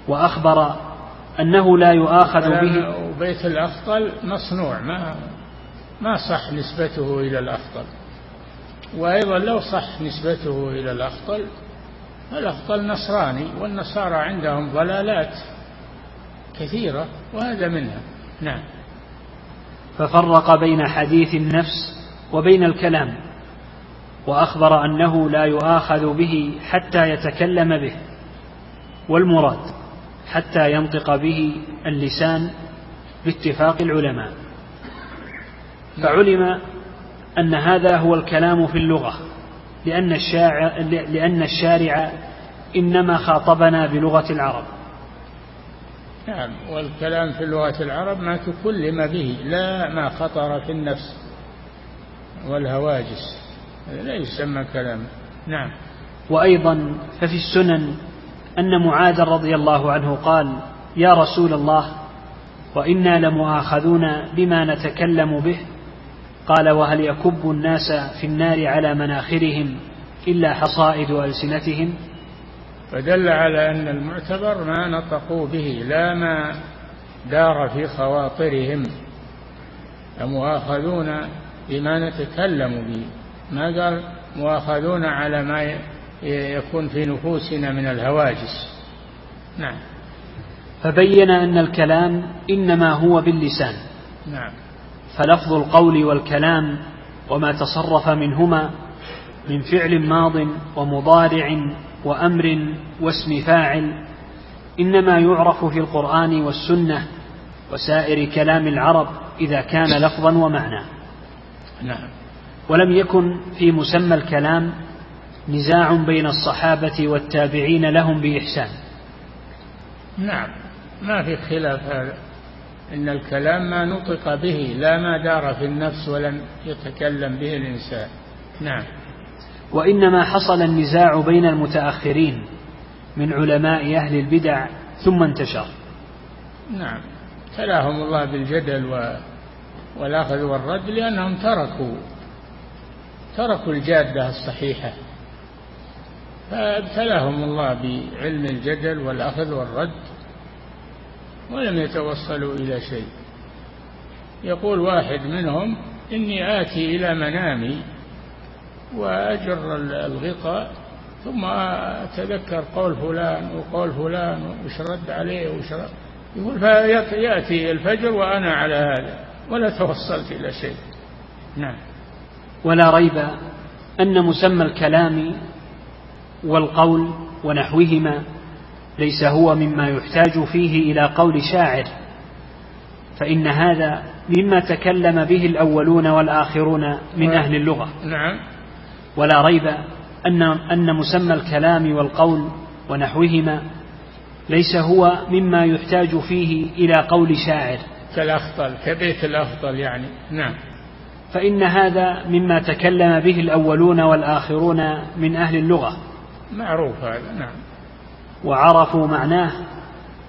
وأخبر أنه لا يؤاخذ به. وبيت الأفضل مصنوع ما ما صح نسبته إلى الأفضل. وأيضا لو صح نسبته إلى الأفضل الأفضل نصراني والنصارى عندهم ضلالات كثيرة وهذا منها. نعم. ففرق بين حديث النفس وبين الكلام. وأخبر أنه لا يؤاخذ به حتى يتكلم به والمراد حتى ينطق به اللسان باتفاق العلماء. فعلم أن هذا هو الكلام في اللغة لأن الشارع, لأن الشارع إنما خاطبنا بلغة العرب. نعم والكلام في لغة العرب ما تكلم به لا ما خطر في النفس والهواجس. لا يسمى كلام. نعم. وأيضا ففي السنن أن معاذ رضي الله عنه قال يا رسول الله وإنا لمؤاخذون بما نتكلم به. قال وهل يكب الناس في النار على مناخرهم إلا حصائد ألسنتهم؟ فدل على أن المعتبر ما نطقوا به لا ما دار في خواطرهم. لمؤاخذون بما نتكلم به. ما قال مؤاخذون على ما يكون في نفوسنا من الهواجس. نعم. فبين أن الكلام إنما هو باللسان. نعم. فلفظ القول والكلام وما تصرف منهما من فعل ماض ومضارع وأمر واسم فاعل إنما يعرف في القرآن والسنة وسائر كلام العرب إذا كان لفظا ومعنى. نعم. ولم يكن في مسمى الكلام نزاع بين الصحابة والتابعين لهم بإحسان. نعم ما في خلاف هذا. إن الكلام ما نطق به لا ما دار في النفس ولم يتكلم به الإنسان. نعم. وإنما حصل النزاع بين المتأخرين من علماء أهل البدع ثم انتشر. نعم. ابتلاهم الله بالجدل و... والأخذ والرد لأنهم تركوا تركوا الجادة الصحيحة. فابتلاهم الله بعلم الجدل والأخذ والرد ولم يتوصلوا إلى شيء. يقول واحد منهم إني آتي إلى منامي وأجر الغطاء ثم أتذكر قول فلان وقول فلان وش رد عليه وش رد. يقول فيأتي الفجر وأنا على هذا ولا توصلت إلى شيء. نعم. ولا ريب أن مسمى الكلام والقول ونحوهما ليس هو مما يحتاج فيه إلى قول شاعر فإن هذا مما تكلم به الأولون والآخرون من أهل اللغة. نعم. ولا ريب أن أن مسمى الكلام والقول ونحوهما ليس هو مما يحتاج فيه إلى قول شاعر. كالأفضل كبيت الأفضل يعني. نعم. فإن هذا مما تكلم به الأولون والآخرون من أهل اللغة. معروف هذا نعم. وعرفوا معناه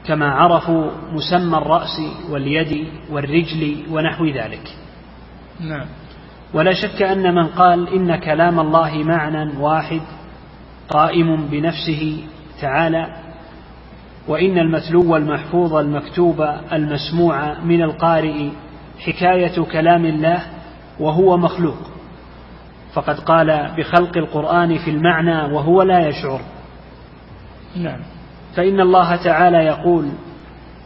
كما عرفوا مسمى الرأس واليد والرجل ونحو ذلك. نعم. ولا شك أن من قال إن كلام الله معنى واحد قائم بنفسه تعالى وإن المتلو المحفوظ المكتوب المسموع من القارئ حكاية كلام الله وهو مخلوق. فقد قال بخلق القرآن في المعنى وهو لا يشعر. نعم. فإن الله تعالى يقول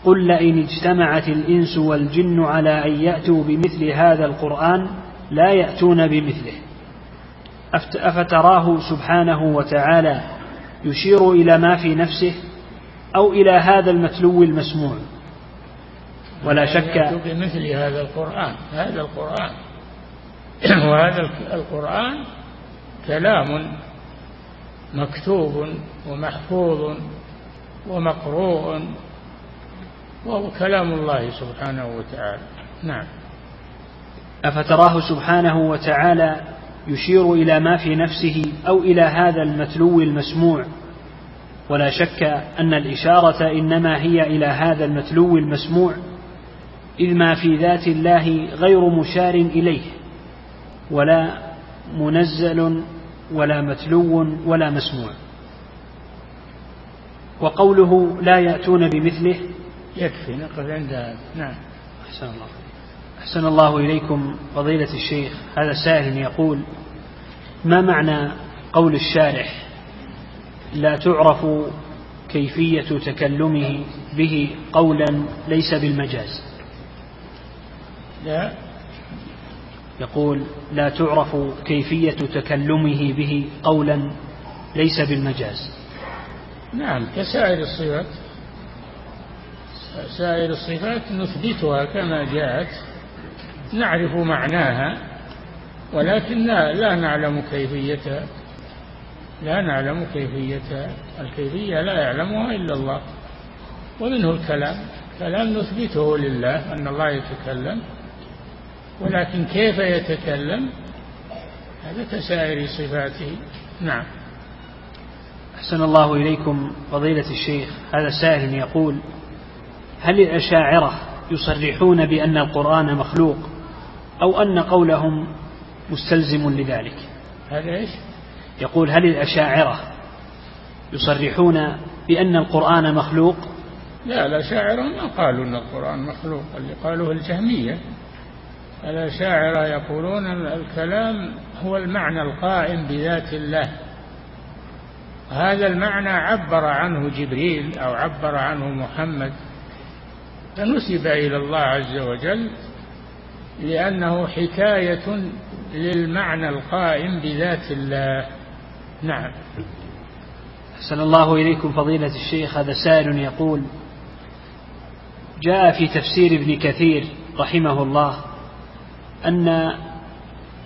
قل لئن اجتمعت الإنس والجن على أن يأتوا بمثل هذا القرآن لا يأتون بمثله. أفتراه سبحانه وتعالى يشير إلى ما في نفسه أو إلى هذا المتلو المسموع. ولا شك بمثل هذا القرآن هذا القرآن. [coughs] وهذا القرآن كلام مكتوب ومحفوظ ومقروء وهو كلام الله سبحانه وتعالى. نعم. أفتراه سبحانه وتعالى يشير إلى ما في نفسه أو إلى هذا المتلو المسموع. ولا شك أن الإشارة إنما هي إلى هذا المتلو المسموع إذ ما في ذات الله غير مشار إليه. ولا منزل ولا متلو ولا مسموع. وقوله لا يأتون بمثله يكفي نقف عند هذا. نعم. أحسن الله. أحسن الله إليكم فضيلة الشيخ. هذا سائل يقول ما معنى قول الشارح لا تعرف كيفية تكلمه به قولا ليس بالمجاز؟ لا. يقول لا تعرف كيفية تكلمه به قولا ليس بالمجاز. نعم كسائر الصفات سائر الصفات نثبتها كما جاءت نعرف معناها ولكن لا, لا نعلم كيفيتها لا نعلم كيفيتها الكيفية لا يعلمها إلا الله. ومنه الكلام كلام نثبته لله أن الله يتكلم. ولكن كيف يتكلم؟ هذا كسائر صفاته. نعم. أحسن الله إليكم فضيلة الشيخ هذا سائل يقول هل الأشاعرة يصرحون بأن القرآن مخلوق أو أن قولهم مستلزم لذلك؟ هذا إيش؟ يقول هل الأشاعرة يصرحون بأن القرآن مخلوق؟ لا الأشاعرة ما قالوا أن القرآن مخلوق اللي قالوه الجهمية. الأشاعرة يقولون الكلام هو المعنى القائم بذات الله. هذا المعنى عبر عنه جبريل أو عبر عنه محمد. فنسب إلى الله عز وجل لأنه حكاية للمعنى القائم بذات الله. نعم. أحسن الله إليكم فضيلة الشيخ. هذا سائل يقول جاء في تفسير ابن كثير رحمه الله أن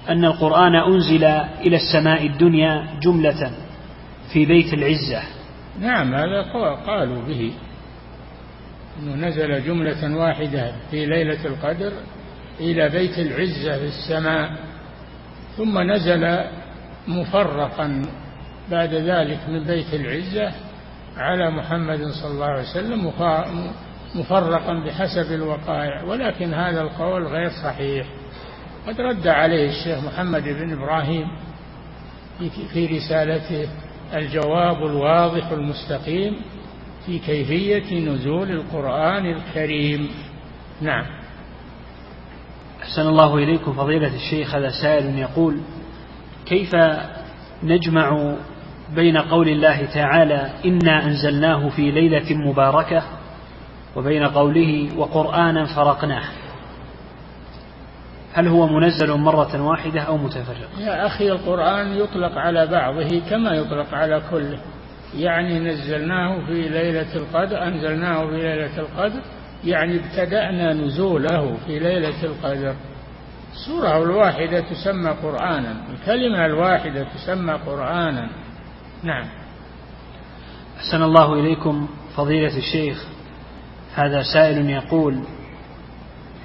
أن القرآن أنزل إلى السماء الدنيا جملة في بيت العزة. نعم هذا قالوا به. أنه نزل جملة واحدة في ليلة القدر إلى بيت العزة في السماء ثم نزل مفرقا بعد ذلك من بيت العزة على محمد صلى الله عليه وسلم مفرقا بحسب الوقائع. ولكن هذا القول غير صحيح. قد رد عليه الشيخ محمد بن إبراهيم في رسالته الجواب الواضح المستقيم في كيفية نزول القرآن الكريم. نعم. أحسن الله إليكم فضيلة الشيخ هذا سائل يقول كيف نجمع بين قول الله تعالى إنا أنزلناه في ليلة مباركة وبين قوله وقرآنا فرقناه هل هو منزل مرة واحدة أو متفرق؟ يا أخي القرآن يطلق على بعضه كما يطلق على كله. يعني نزلناه في ليلة القدر أنزلناه في ليلة القدر يعني ابتدأنا نزوله في ليلة القدر. السورة الواحدة تسمى قرآنا الكلمة الواحدة تسمى قرآنا. نعم. أحسن الله إليكم فضيلة الشيخ. هذا سائل يقول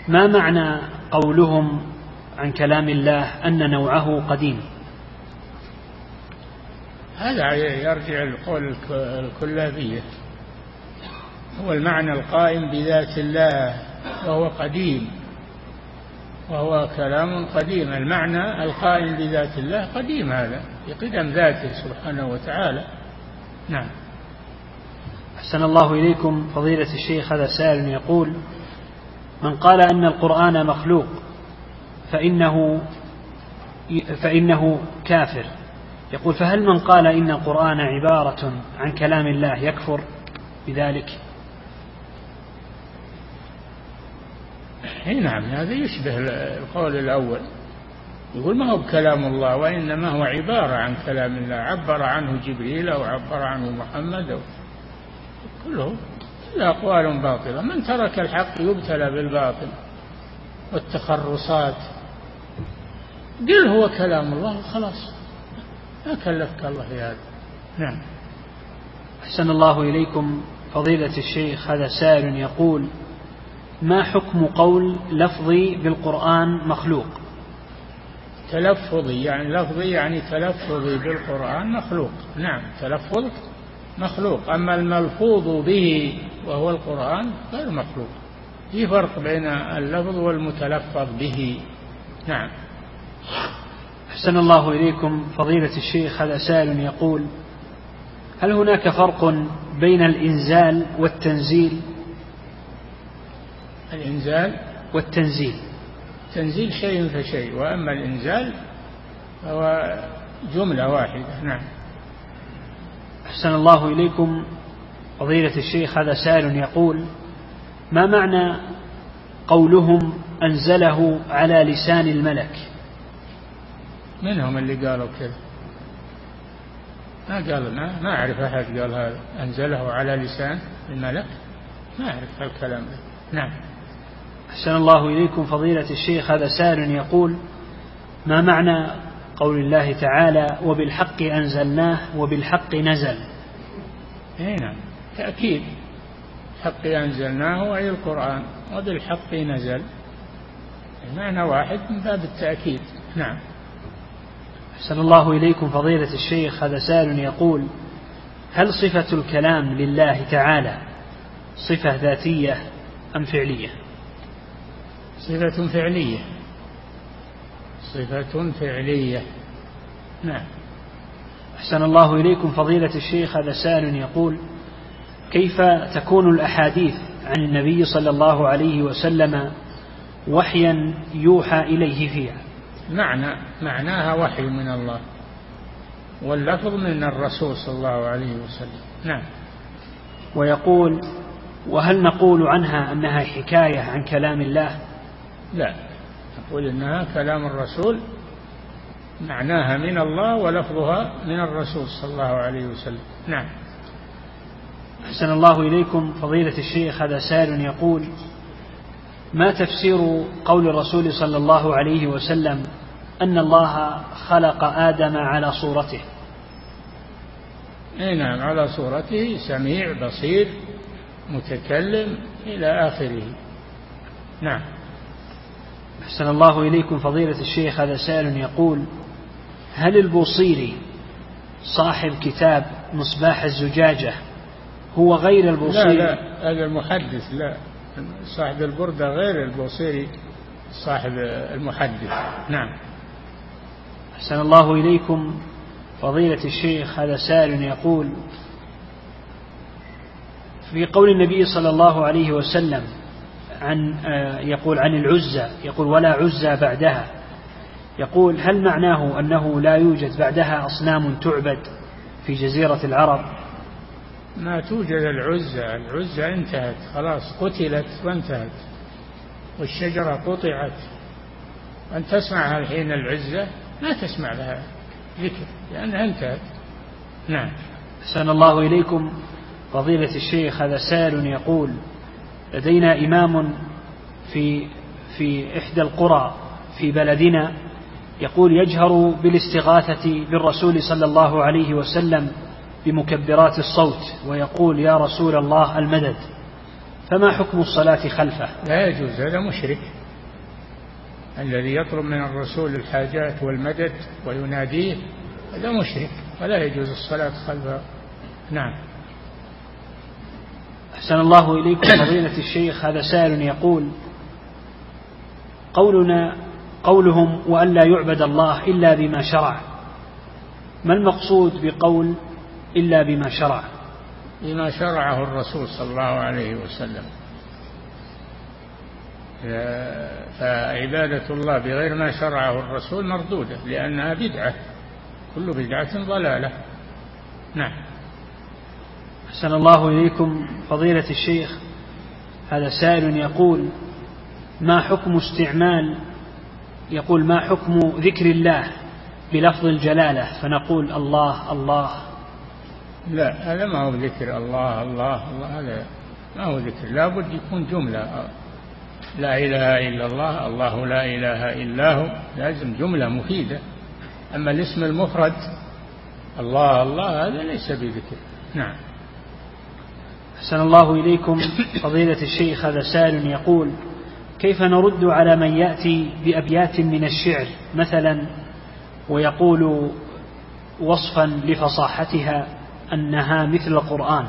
ما معنى قولهم عن كلام الله أن نوعه قديم. هذا يرجع لقول الكلابية. هو المعنى القائم بذات الله وهو قديم وهو كلام قديم. المعنى القائم بذات الله قديم هذا بقدم ذاته سبحانه وتعالى. نعم. أحسن الله إليكم فضيلة الشيخ هذا سائل يقول من قال أن القرآن مخلوق فإنه فإنه كافر. يقول فهل من قال إن القرآن عبارة عن كلام الله يكفر بذلك؟ اي نعم هذا يشبه القول الأول. يقول ما هو بكلام الله وإنما هو عبارة عن كلام الله. عبر عنه جبريل أو عبر عنه محمد أو كله. كلها أقوال باطلة. من ترك الحق يبتلى بالباطل والتخرصات. قل هو كلام الله خلاص. ما كلفك الله في هذا. نعم. أحسن الله إليكم فضيلة الشيخ. هذا سائل يقول ما حكم قول لفظي بالقرآن مخلوق؟ تلفظي يعني لفظي يعني تلفظي بالقرآن مخلوق. نعم تلفظ مخلوق. أما الملفوظ به وهو القرآن غير مخلوق. في فرق بين اللفظ والمتلفظ به. نعم. أحسن الله إليكم. فضيلة الشيخ هذا سائل يقول هل هناك فرق بين الإنزال والتنزيل؟ الإنزال؟ والتنزيل. تنزيل شيء فشيء وأما الإنزال فهو جملة واحدة. نعم. أحسن الله إليكم. فضيلة الشيخ هذا سائل يقول ما معنى قولهم أنزله على لسان الملك؟ من هم اللي قالوا كذا؟ ما قال ما, ما أعرف أحد قال هذا. أنزله على لسان الملك؟ ما أعرف هالكلام نعم. أحسن الله إليكم فضيلة الشيخ هذا سائل يقول ما معنى قول الله تعالى وبالحق أنزلناه وبالحق نزل أي نعم. تأكيد. الحق أنزلناه أي القرآن وبالحق نزل. المعنى واحد من باب التأكيد. نعم. أحسن الله إليكم فضيلة الشيخ هذا سائل يقول هل صفة الكلام لله تعالى صفة ذاتية أم فعلية؟ صفة فعلية. صفة فعلية. نعم. أحسن الله إليكم فضيلة الشيخ هذا سائل يقول كيف تكون الأحاديث عن النبي صلى الله عليه وسلم وحيا يوحى إليه فيها؟ معنى معناها وحي من الله واللفظ من الرسول صلى الله عليه وسلم. نعم. ويقول وهل نقول عنها أنها حكاية عن كلام الله؟ لا. نقول إنها كلام الرسول معناها من الله ولفظها من الرسول صلى الله عليه وسلم. نعم. أحسن الله إليكم. فضيلة الشيخ هذا سائل يقول ما تفسير قول الرسول صلى الله عليه وسلم أن الله خلق آدم على صورته؟ أي نعم على صورته سميع بصير متكلم إلى آخره. نعم. أحسن الله إليكم. فضيلة الشيخ هذا سائل يقول هل البوصيري صاحب كتاب مصباح الزجاجة هو غير البوصيري. لا لا هذا المحدث لا. صاحب البردة غير البوصيري صاحب المحدث. نعم. أحسن الله إليكم. فضيلة الشيخ هذا سائل يقول في قول النبي صلى الله عليه وسلم عن آه، يقول عن العزة يقول ولا عزة بعدها. يقول هل معناه أنه لا يوجد بعدها أصنام تعبد في جزيرة العرب؟ ما توجد العزة العزة انتهت خلاص قتلت وانتهت والشجرة قطعت. أن تسمعها الحين العزة ما تسمع لها ذكر لأنها انتهت. نعم. أحسن الله إليكم. فضيلة الشيخ هذا سائل يقول لدينا إمام في في إحدى القرى في بلدنا يقول يجهر بالاستغاثة بالرسول صلى الله عليه وسلم بمكبرات الصوت ويقول يا رسول الله المدد فما حكم الصلاة خلفه؟ لا يجوز هذا مشرك. الذي يطلب من الرسول الحاجات والمدد ويناديه هذا مشرك ولا يجوز الصلاة خلفه نعم. أحسن الله إليكم فضيلة الشيخ. هذا سائل يقول قولنا قولهم وأن لا يعبد الله إلا بما شرع. ما المقصود بقول إلا بما شرع بما شرعه الرسول صلى الله عليه وسلم. فعبادة الله بغير ما شرعه الرسول مردودة لأنها بدعة. كل بدعة ضلالة. نعم. أحسن الله إليكم فضيلة الشيخ. هذا سائل يقول ما حكم استعمال يقول ما حكم ذكر الله بلفظ الجلالة؟ فنقول الله الله. لا هذا ما هو ذكر. الله الله الله هذا ما هو ذكر. لابد يكون جملة. لا إله إلا الله الله لا إله إلا هو. لازم جملة مفيدة. أما الاسم المفرد الله الله هذا ليس بذكر. نعم. أحسن الله إليكم. فضيلة الشيخ هذا سائل يقول كيف نرد على من يأتي بأبيات من الشعر؟ مثلا ويقول وصفا لفصاحتها أنها مثل القرآن.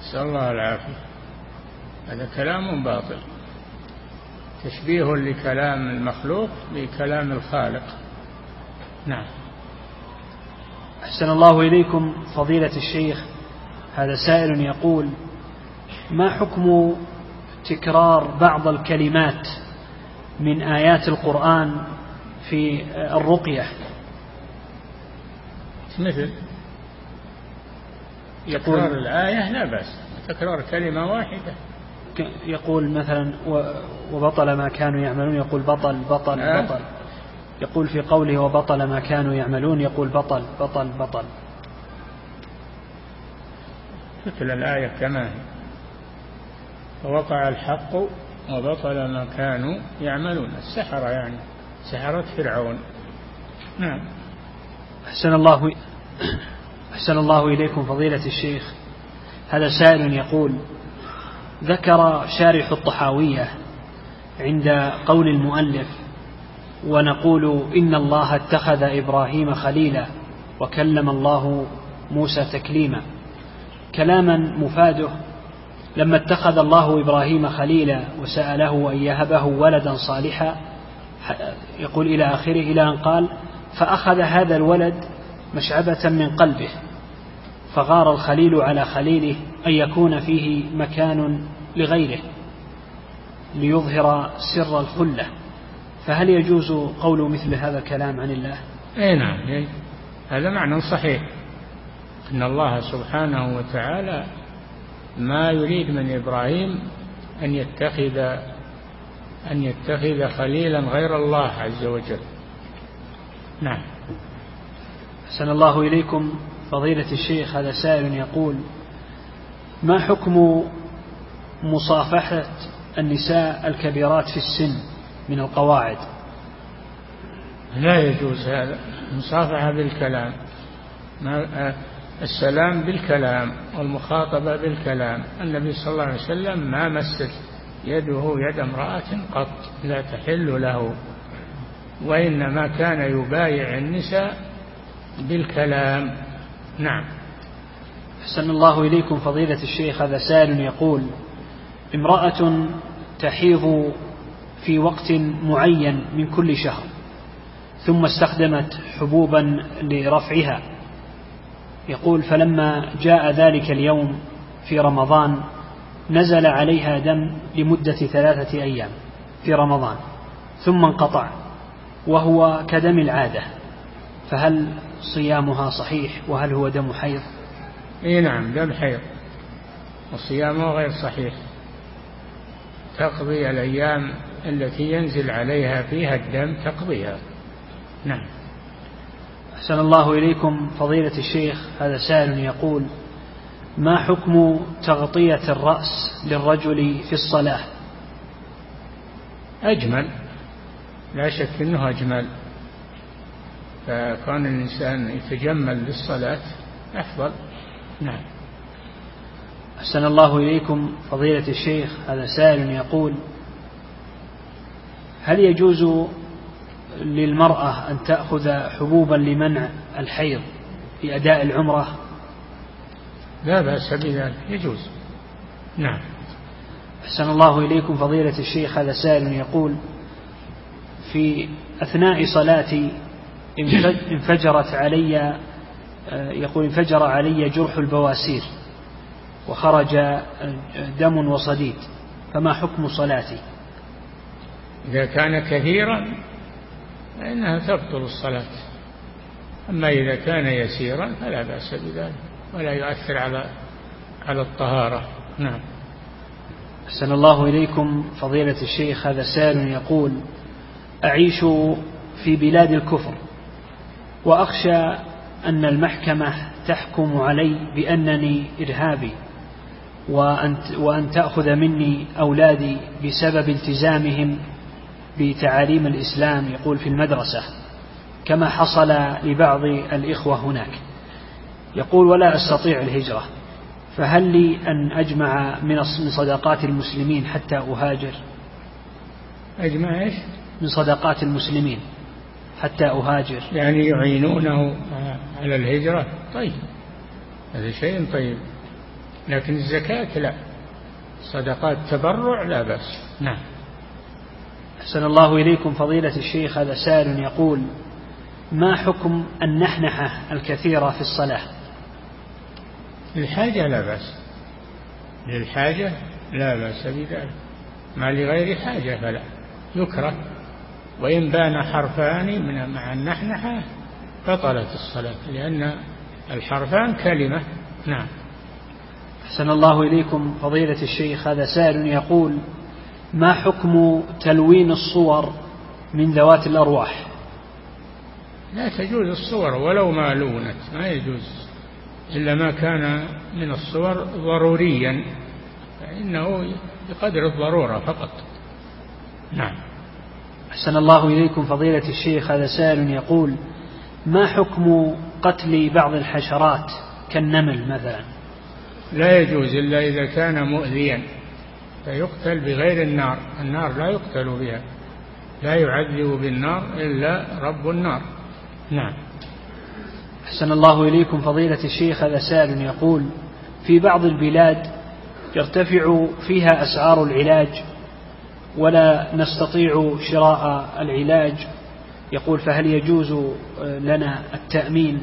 نسأل الله العافية. هذا كلام باطل. تشبيه لكلام المخلوق بكلام الخالق. نعم. أحسن الله إليكم فضيلة الشيخ. هذا سائل يقول ما حكم تكرار بعض الكلمات من آيات القرآن في الرقية؟ مثل؟ يقول تكرار الآية لا بأس تكرار كلمة واحدة. يقول مثلا وبطل ما كانوا يعملون يقول بطل بطل آه. بطل. يقول في قوله وبطل ما كانوا يعملون يقول بطل بطل بطل. مثل الآية كما هي. فوقع الحق وبطل ما كانوا يعملون. السحرة يعني سحرة فرعون. نعم. أحسن الله أحسن الله إليكم فضيلة الشيخ. هذا سائل يقول ذكر شارح الطحاوية عند قول المؤلف ونقول إن الله اتخذ إبراهيم خليلا وكلم الله موسى تكليما. كلاما مفاده لما اتخذ الله إبراهيم خليلا وسأله أن يهبه ولدا صالحا يقول إلى آخره إلى أن قال فأخذ هذا الولد مشعبة من قلبه فغار الخليل على خليله أن يكون فيه مكان لغيره ليظهر سر الخلة. فهل يجوز قول مثل هذا الكلام عن الله؟ اي نعم إيه. هذا معنى صحيح. إن الله سبحانه وتعالى ما يريد من إبراهيم أن يتخذ أن يتخذ خليلا غير الله عز وجل. نعم. أحسن الله إليكم. فضيلة الشيخ هذا سائل يقول ما حكم مصافحة النساء الكبيرات في السن من القواعد؟ لا يجوز هذا. مصافحة بالكلام. السلام بالكلام والمخاطبة بالكلام. النبي صلى الله عليه وسلم ما مست يده يد امرأة قط لا تحل له وإنما كان يبايع النساء بالكلام. نعم. أحسن الله إليكم فضيلة الشيخ. هذا سائل يقول امرأة تحيض في وقت معين من كل شهر ثم استخدمت حبوبا لرفعها. يقول فلما جاء ذلك اليوم في رمضان نزل عليها دم لمدة ثلاثة أيام في رمضان ثم انقطع وهو كدم العادة. فهل صيامها صحيح وهل هو دم حيض؟ إي نعم دم حيض. وصيامه غير صحيح. تقضي الأيام التي ينزل عليها فيها الدم تقضيها. نعم. أحسن الله إليكم فضيلة الشيخ هذا سائل يقول ما حكم تغطية الرأس للرجل في الصلاة؟ أجمل. لا شك أنه أجمل. فكون الإنسان يتجمل للصلاة أفضل. نعم. أحسن الله إليكم فضيلة الشيخ هذا سائل يقول هل يجوز للمرأة أن تأخذ حبوبا لمنع الحيض في أداء العمرة؟ لا بأس بذلك يجوز. نعم. أحسن الله إليكم فضيلة الشيخ هذا سائل يقول في أثناء صلاتي انفجرت علي يقول انفجر علي جرح البواسير وخرج دم وصديد فما حكم صلاتي؟ إذا كان كثيرا فإنها تبطل الصلاة. أما إذا كان يسيرا فلا بأس بذلك ولا يؤثر على على الطهارة. نعم. أحسن الله إليكم. فضيلة الشيخ هذا سائل يقول أعيش في بلاد الكفر. وأخشى أن المحكمة تحكم علي بأنني إرهابي وأن, وأن تأخذ مني أولادي بسبب التزامهم بتعاليم الإسلام يقول في المدرسة كما حصل لبعض الإخوة هناك. يقول ولا أستطيع الهجرة فهل لي أن أجمع من صدقات المسلمين حتى أهاجر؟ أجمع إيش؟ من صدقات المسلمين. حتى أهاجر. يعني يعينونه على الهجرة. طيب هذا شيء طيب. لكن الزكاة لا. صدقات تبرع لا بأس. نعم. أحسن الله إليكم فضيلة الشيخ. هذا سائل يقول ما حكم النحنحة الكثيرة في الصلاة؟ للحاجة لا بأس. للحاجة لا بأس بذلك. ما لغير حاجة فلا. يكره. وإن بان حرفان من مع النحنحة بطلت الصلاة لأن الحرفان كلمة. نعم. أحسن الله إليكم فضيلة الشيخ هذا سائل يقول ما حكم تلوين الصور من ذوات الأرواح؟ لا تجوز الصور ولو ما لونت ما يجوز إلا ما كان من الصور ضروريا فإنه بقدر الضرورة فقط. نعم. أحسن الله إليكم فضيلة الشيخ هذا سائل يقول ما حكم قتل بعض الحشرات كالنمل مثلا؟ لا يجوز إلا إذا كان مؤذيا فيقتل بغير النار النار لا يقتل بها لا يعذب بالنار إلا رب النار. نعم. أحسن الله إليكم فضيلة الشيخ هذا سائل يقول في بعض البلاد يرتفع فيها أسعار العلاج ولا نستطيع شراء العلاج. يقول فهل يجوز لنا التأمين؟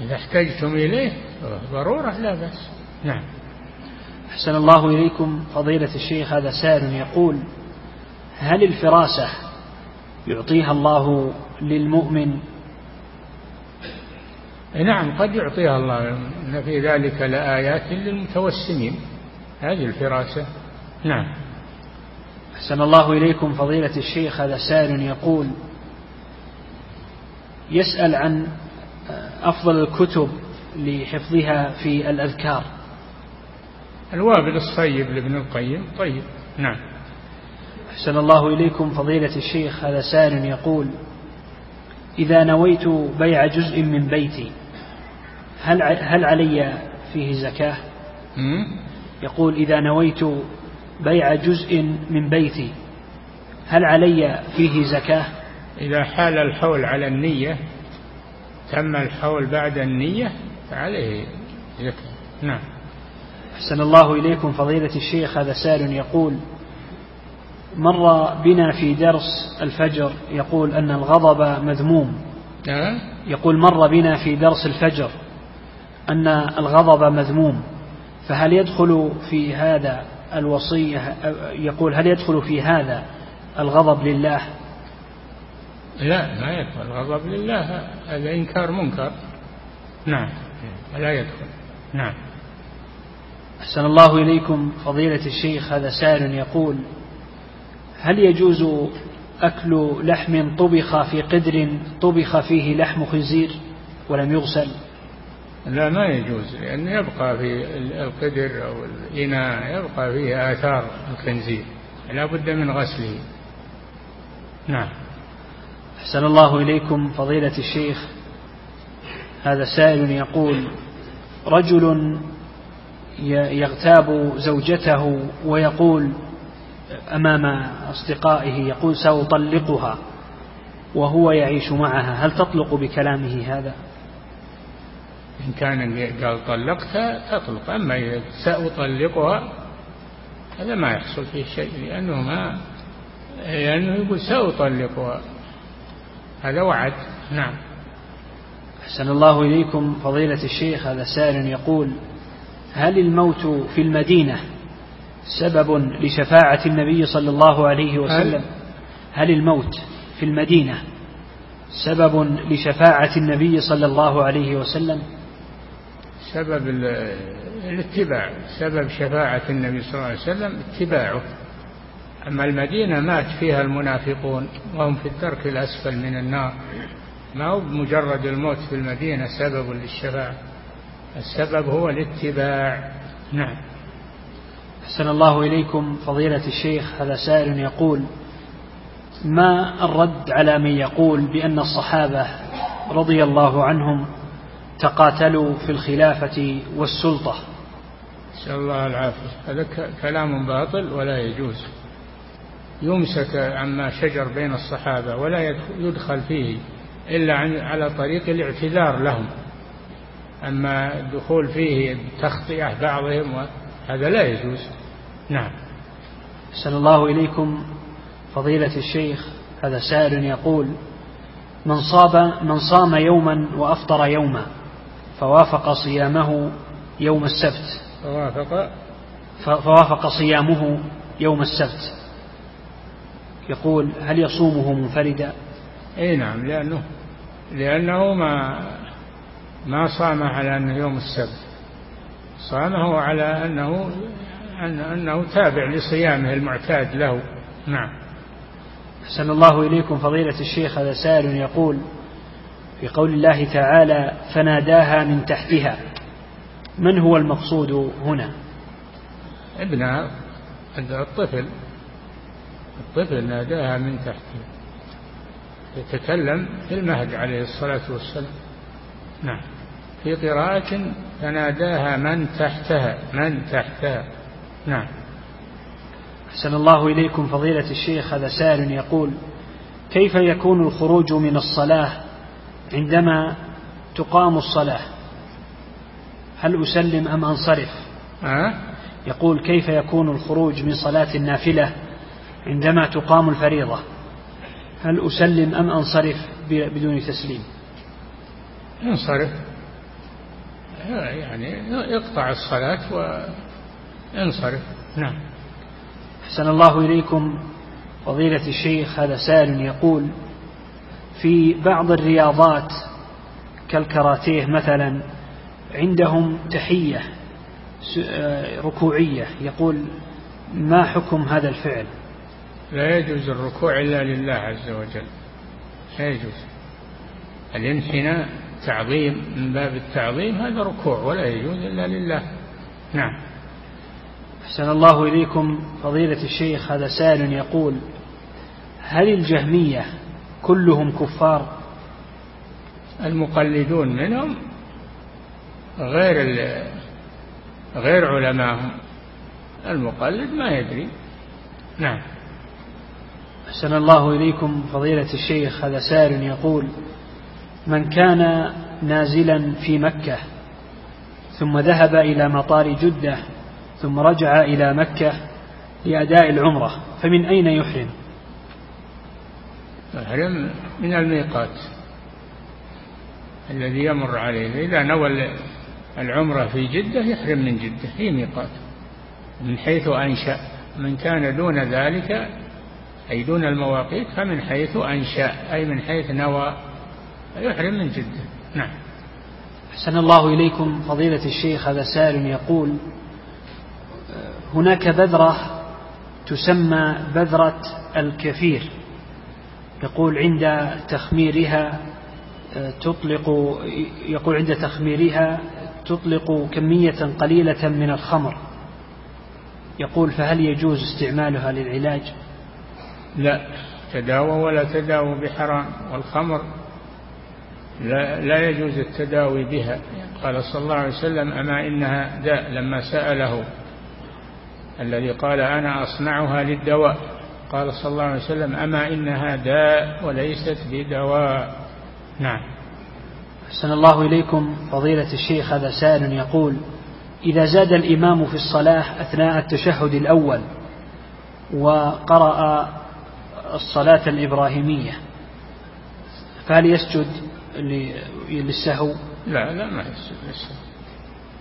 إذا احتجتم إليه ضرورة لا بأس. نعم. أحسن الله إليكم. فضيلة الشيخ هذا سائل يقول هل الفراسة يعطيها الله للمؤمن؟ نعم قد يعطيها الله. إن في ذلك لآيات للمتوسمين. هذه الفراسة. نعم. أحسن الله إليكم فضيلة الشيخ هذا سائل يقول يسأل عن أفضل الكتب لحفظها في الأذكار. الوابل الصيب لابن القيم. طيب نعم. أحسن الله إليكم فضيلة الشيخ هذا سائل يقول إذا نويت بيع جزء من بيتي هل هل علي فيه زكاة؟ يقول إذا نويت بيع جزء من بيتي. هل علي فيه زكاة؟ إذا حال الحول على النية تم الحول بعد النية فعليه زكاة. نعم. أحسن الله إليكم. فضيلة الشيخ هذا سائل يقول مر بنا في درس الفجر يقول أن الغضب مذموم. يقول مر بنا في درس الفجر أن الغضب مذموم. فهل يدخل في هذا الوصية يقول هل يدخل في هذا الغضب لله؟ لا ما يدخل. الغضب لله هذا إنكار منكر. نعم. لا يدخل. نعم. أحسن الله إليكم فضيلة الشيخ هذا سائل يقول هل يجوز أكل لحم طبخ في قدر طبخ فيه لحم خنزير ولم يغسل؟ لا ما يجوز لأنه يبقى في القدر أو الإناء يبقى فيه آثار الخنزير لا بد من غسله. نعم. أحسن الله إليكم فضيلة الشيخ. هذا سائل يقول رجل يغتاب زوجته ويقول أمام أصدقائه يقول سأطلقها وهو يعيش معها هل تطلق بكلامه هذا؟ إن كان قال طلقتها تطلق أما إذا سأطلقها هذا ما يحصل فيه شيء لأنه ما لأنه يقول سأطلقها. هذا وعد. نعم. أحسن الله إليكم فضيلة الشيخ هذا سائل يقول هل الموت في المدينة سبب لشفاعة النبي صلى الله عليه وسلم؟ هل الموت في المدينة سبب لشفاعة النبي صلى الله عليه وسلم؟ سبب الاتباع سبب شفاعة النبي صلى الله عليه وسلم اتباعه. أما المدينة مات فيها المنافقون وهم في الدرك الأسفل من النار. ما هو مجرد الموت في المدينة سبب للشفاعة؟ السبب هو الاتباع. نعم. أحسن الله إليكم فضيلة الشيخ هذا سائل يقول ما الرد على من يقول بأن الصحابة رضي الله عنهم تقاتلوا في الخلافة والسلطة. نسأل الله العافية. هذا كلام باطل ولا يجوز. يمسك عما شجر بين الصحابة ولا يدخل فيه إلا على طريق الاعتذار لهم. أما الدخول فيه تخطئة بعضهم هذا لا يجوز. نعم. أحسن الله إليكم فضيلة الشيخ. هذا سائل يقول من صاب من صام يوما وأفطر يوما فوافق صيامه يوم السبت. فوافق. فوافق صيامه يوم السبت. يقول هل يصومه منفردا؟ اي نعم لأنه لأنه ما ما صام على أنه يوم السبت. صامه على انه أنه تابع لصيامه المعتاد له. نعم. أحسن الله إليكم فضيلة الشيخ هذا سائل يقول في قول الله تعالى فناداها من تحتها. من هو المقصود هنا؟ ابنها الطفل. الطفل ناداها من تحته. يتكلم في المهد عليه الصلاة والسلام. نعم. في قراءة فناداها من تحتها. من تحتها. نعم. أحسن الله إليكم فضيلة الشيخ. هذا سائل يقول كيف يكون الخروج من الصلاة عندما تقام الصلاة هل أسلم أم أنصرف؟ أه؟ يقول كيف يكون الخروج من صلاة النافلة عندما تقام الفريضة؟ هل أسلم أم أنصرف بدون تسليم؟ أنصرف. يعني يقطع الصلاة وينصرف نعم. أحسن الله إليكم. فضيلة الشيخ هذا سائل يقول في بعض الرياضات كالكاراتيه مثلا عندهم تحية آه، ركوعية. يقول ما حكم هذا الفعل؟ لا يجوز الركوع إلا لله عز وجل. لا يجوز. الانحناء تعظيم من باب التعظيم هذا ركوع ولا يجوز إلا لله. نعم. أحسن الله إليكم فضيلة الشيخ. هذا سائل يقول هل الجهمية كلهم كفار. المقلدون منهم غير غير علمائهم المقلد ما يدري. نعم. أحسن الله إليكم فضيلة الشيخ. هذا سائل يقول من كان نازلا في مكة ثم ذهب إلى مطار جدة ثم رجع إلى مكة لأداء العمرة فمن أين يحرم؟ يحرم من الميقات الذي يمر عليه. إذا نوى العمرة في جدة يحرم من جدة هي ميقات. من حيث أنشأ من كان دون ذلك أي دون المواقيت فمن حيث أنشأ أي من حيث نوى يحرم من جدة. نعم. أحسن الله إليكم. فضيلة الشيخ هذا سائل يقول هناك بذرة تسمى بذرة الكفير. يقول عند تخميرها تطلق يقول عند تخميرها تطلق كمية قليلة من الخمر. يقول فهل يجوز استعمالها للعلاج؟ لا تداوى ولا تداوى بحرام والخمر لا, لا يجوز التداوي بها. قال صلى الله عليه وسلم أما إنها داء لما سأله الذي قال أنا أصنعها للدواء. قال صلى الله عليه وسلم أما إنها داء وليست بدواء. نعم. أحسن الله إليكم. فضيلة الشيخ هذا سائل يقول إذا زاد الإمام في الصلاة أثناء التشهد الأول وقرأ الصلاة الإبراهيمية فهل يسجد للسهو؟ لا لا ما يسجد للسهو.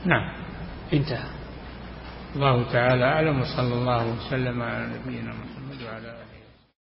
نعم. انتهى. الله تعالى أعلم وصلى الله وسلم على نبينا محمد.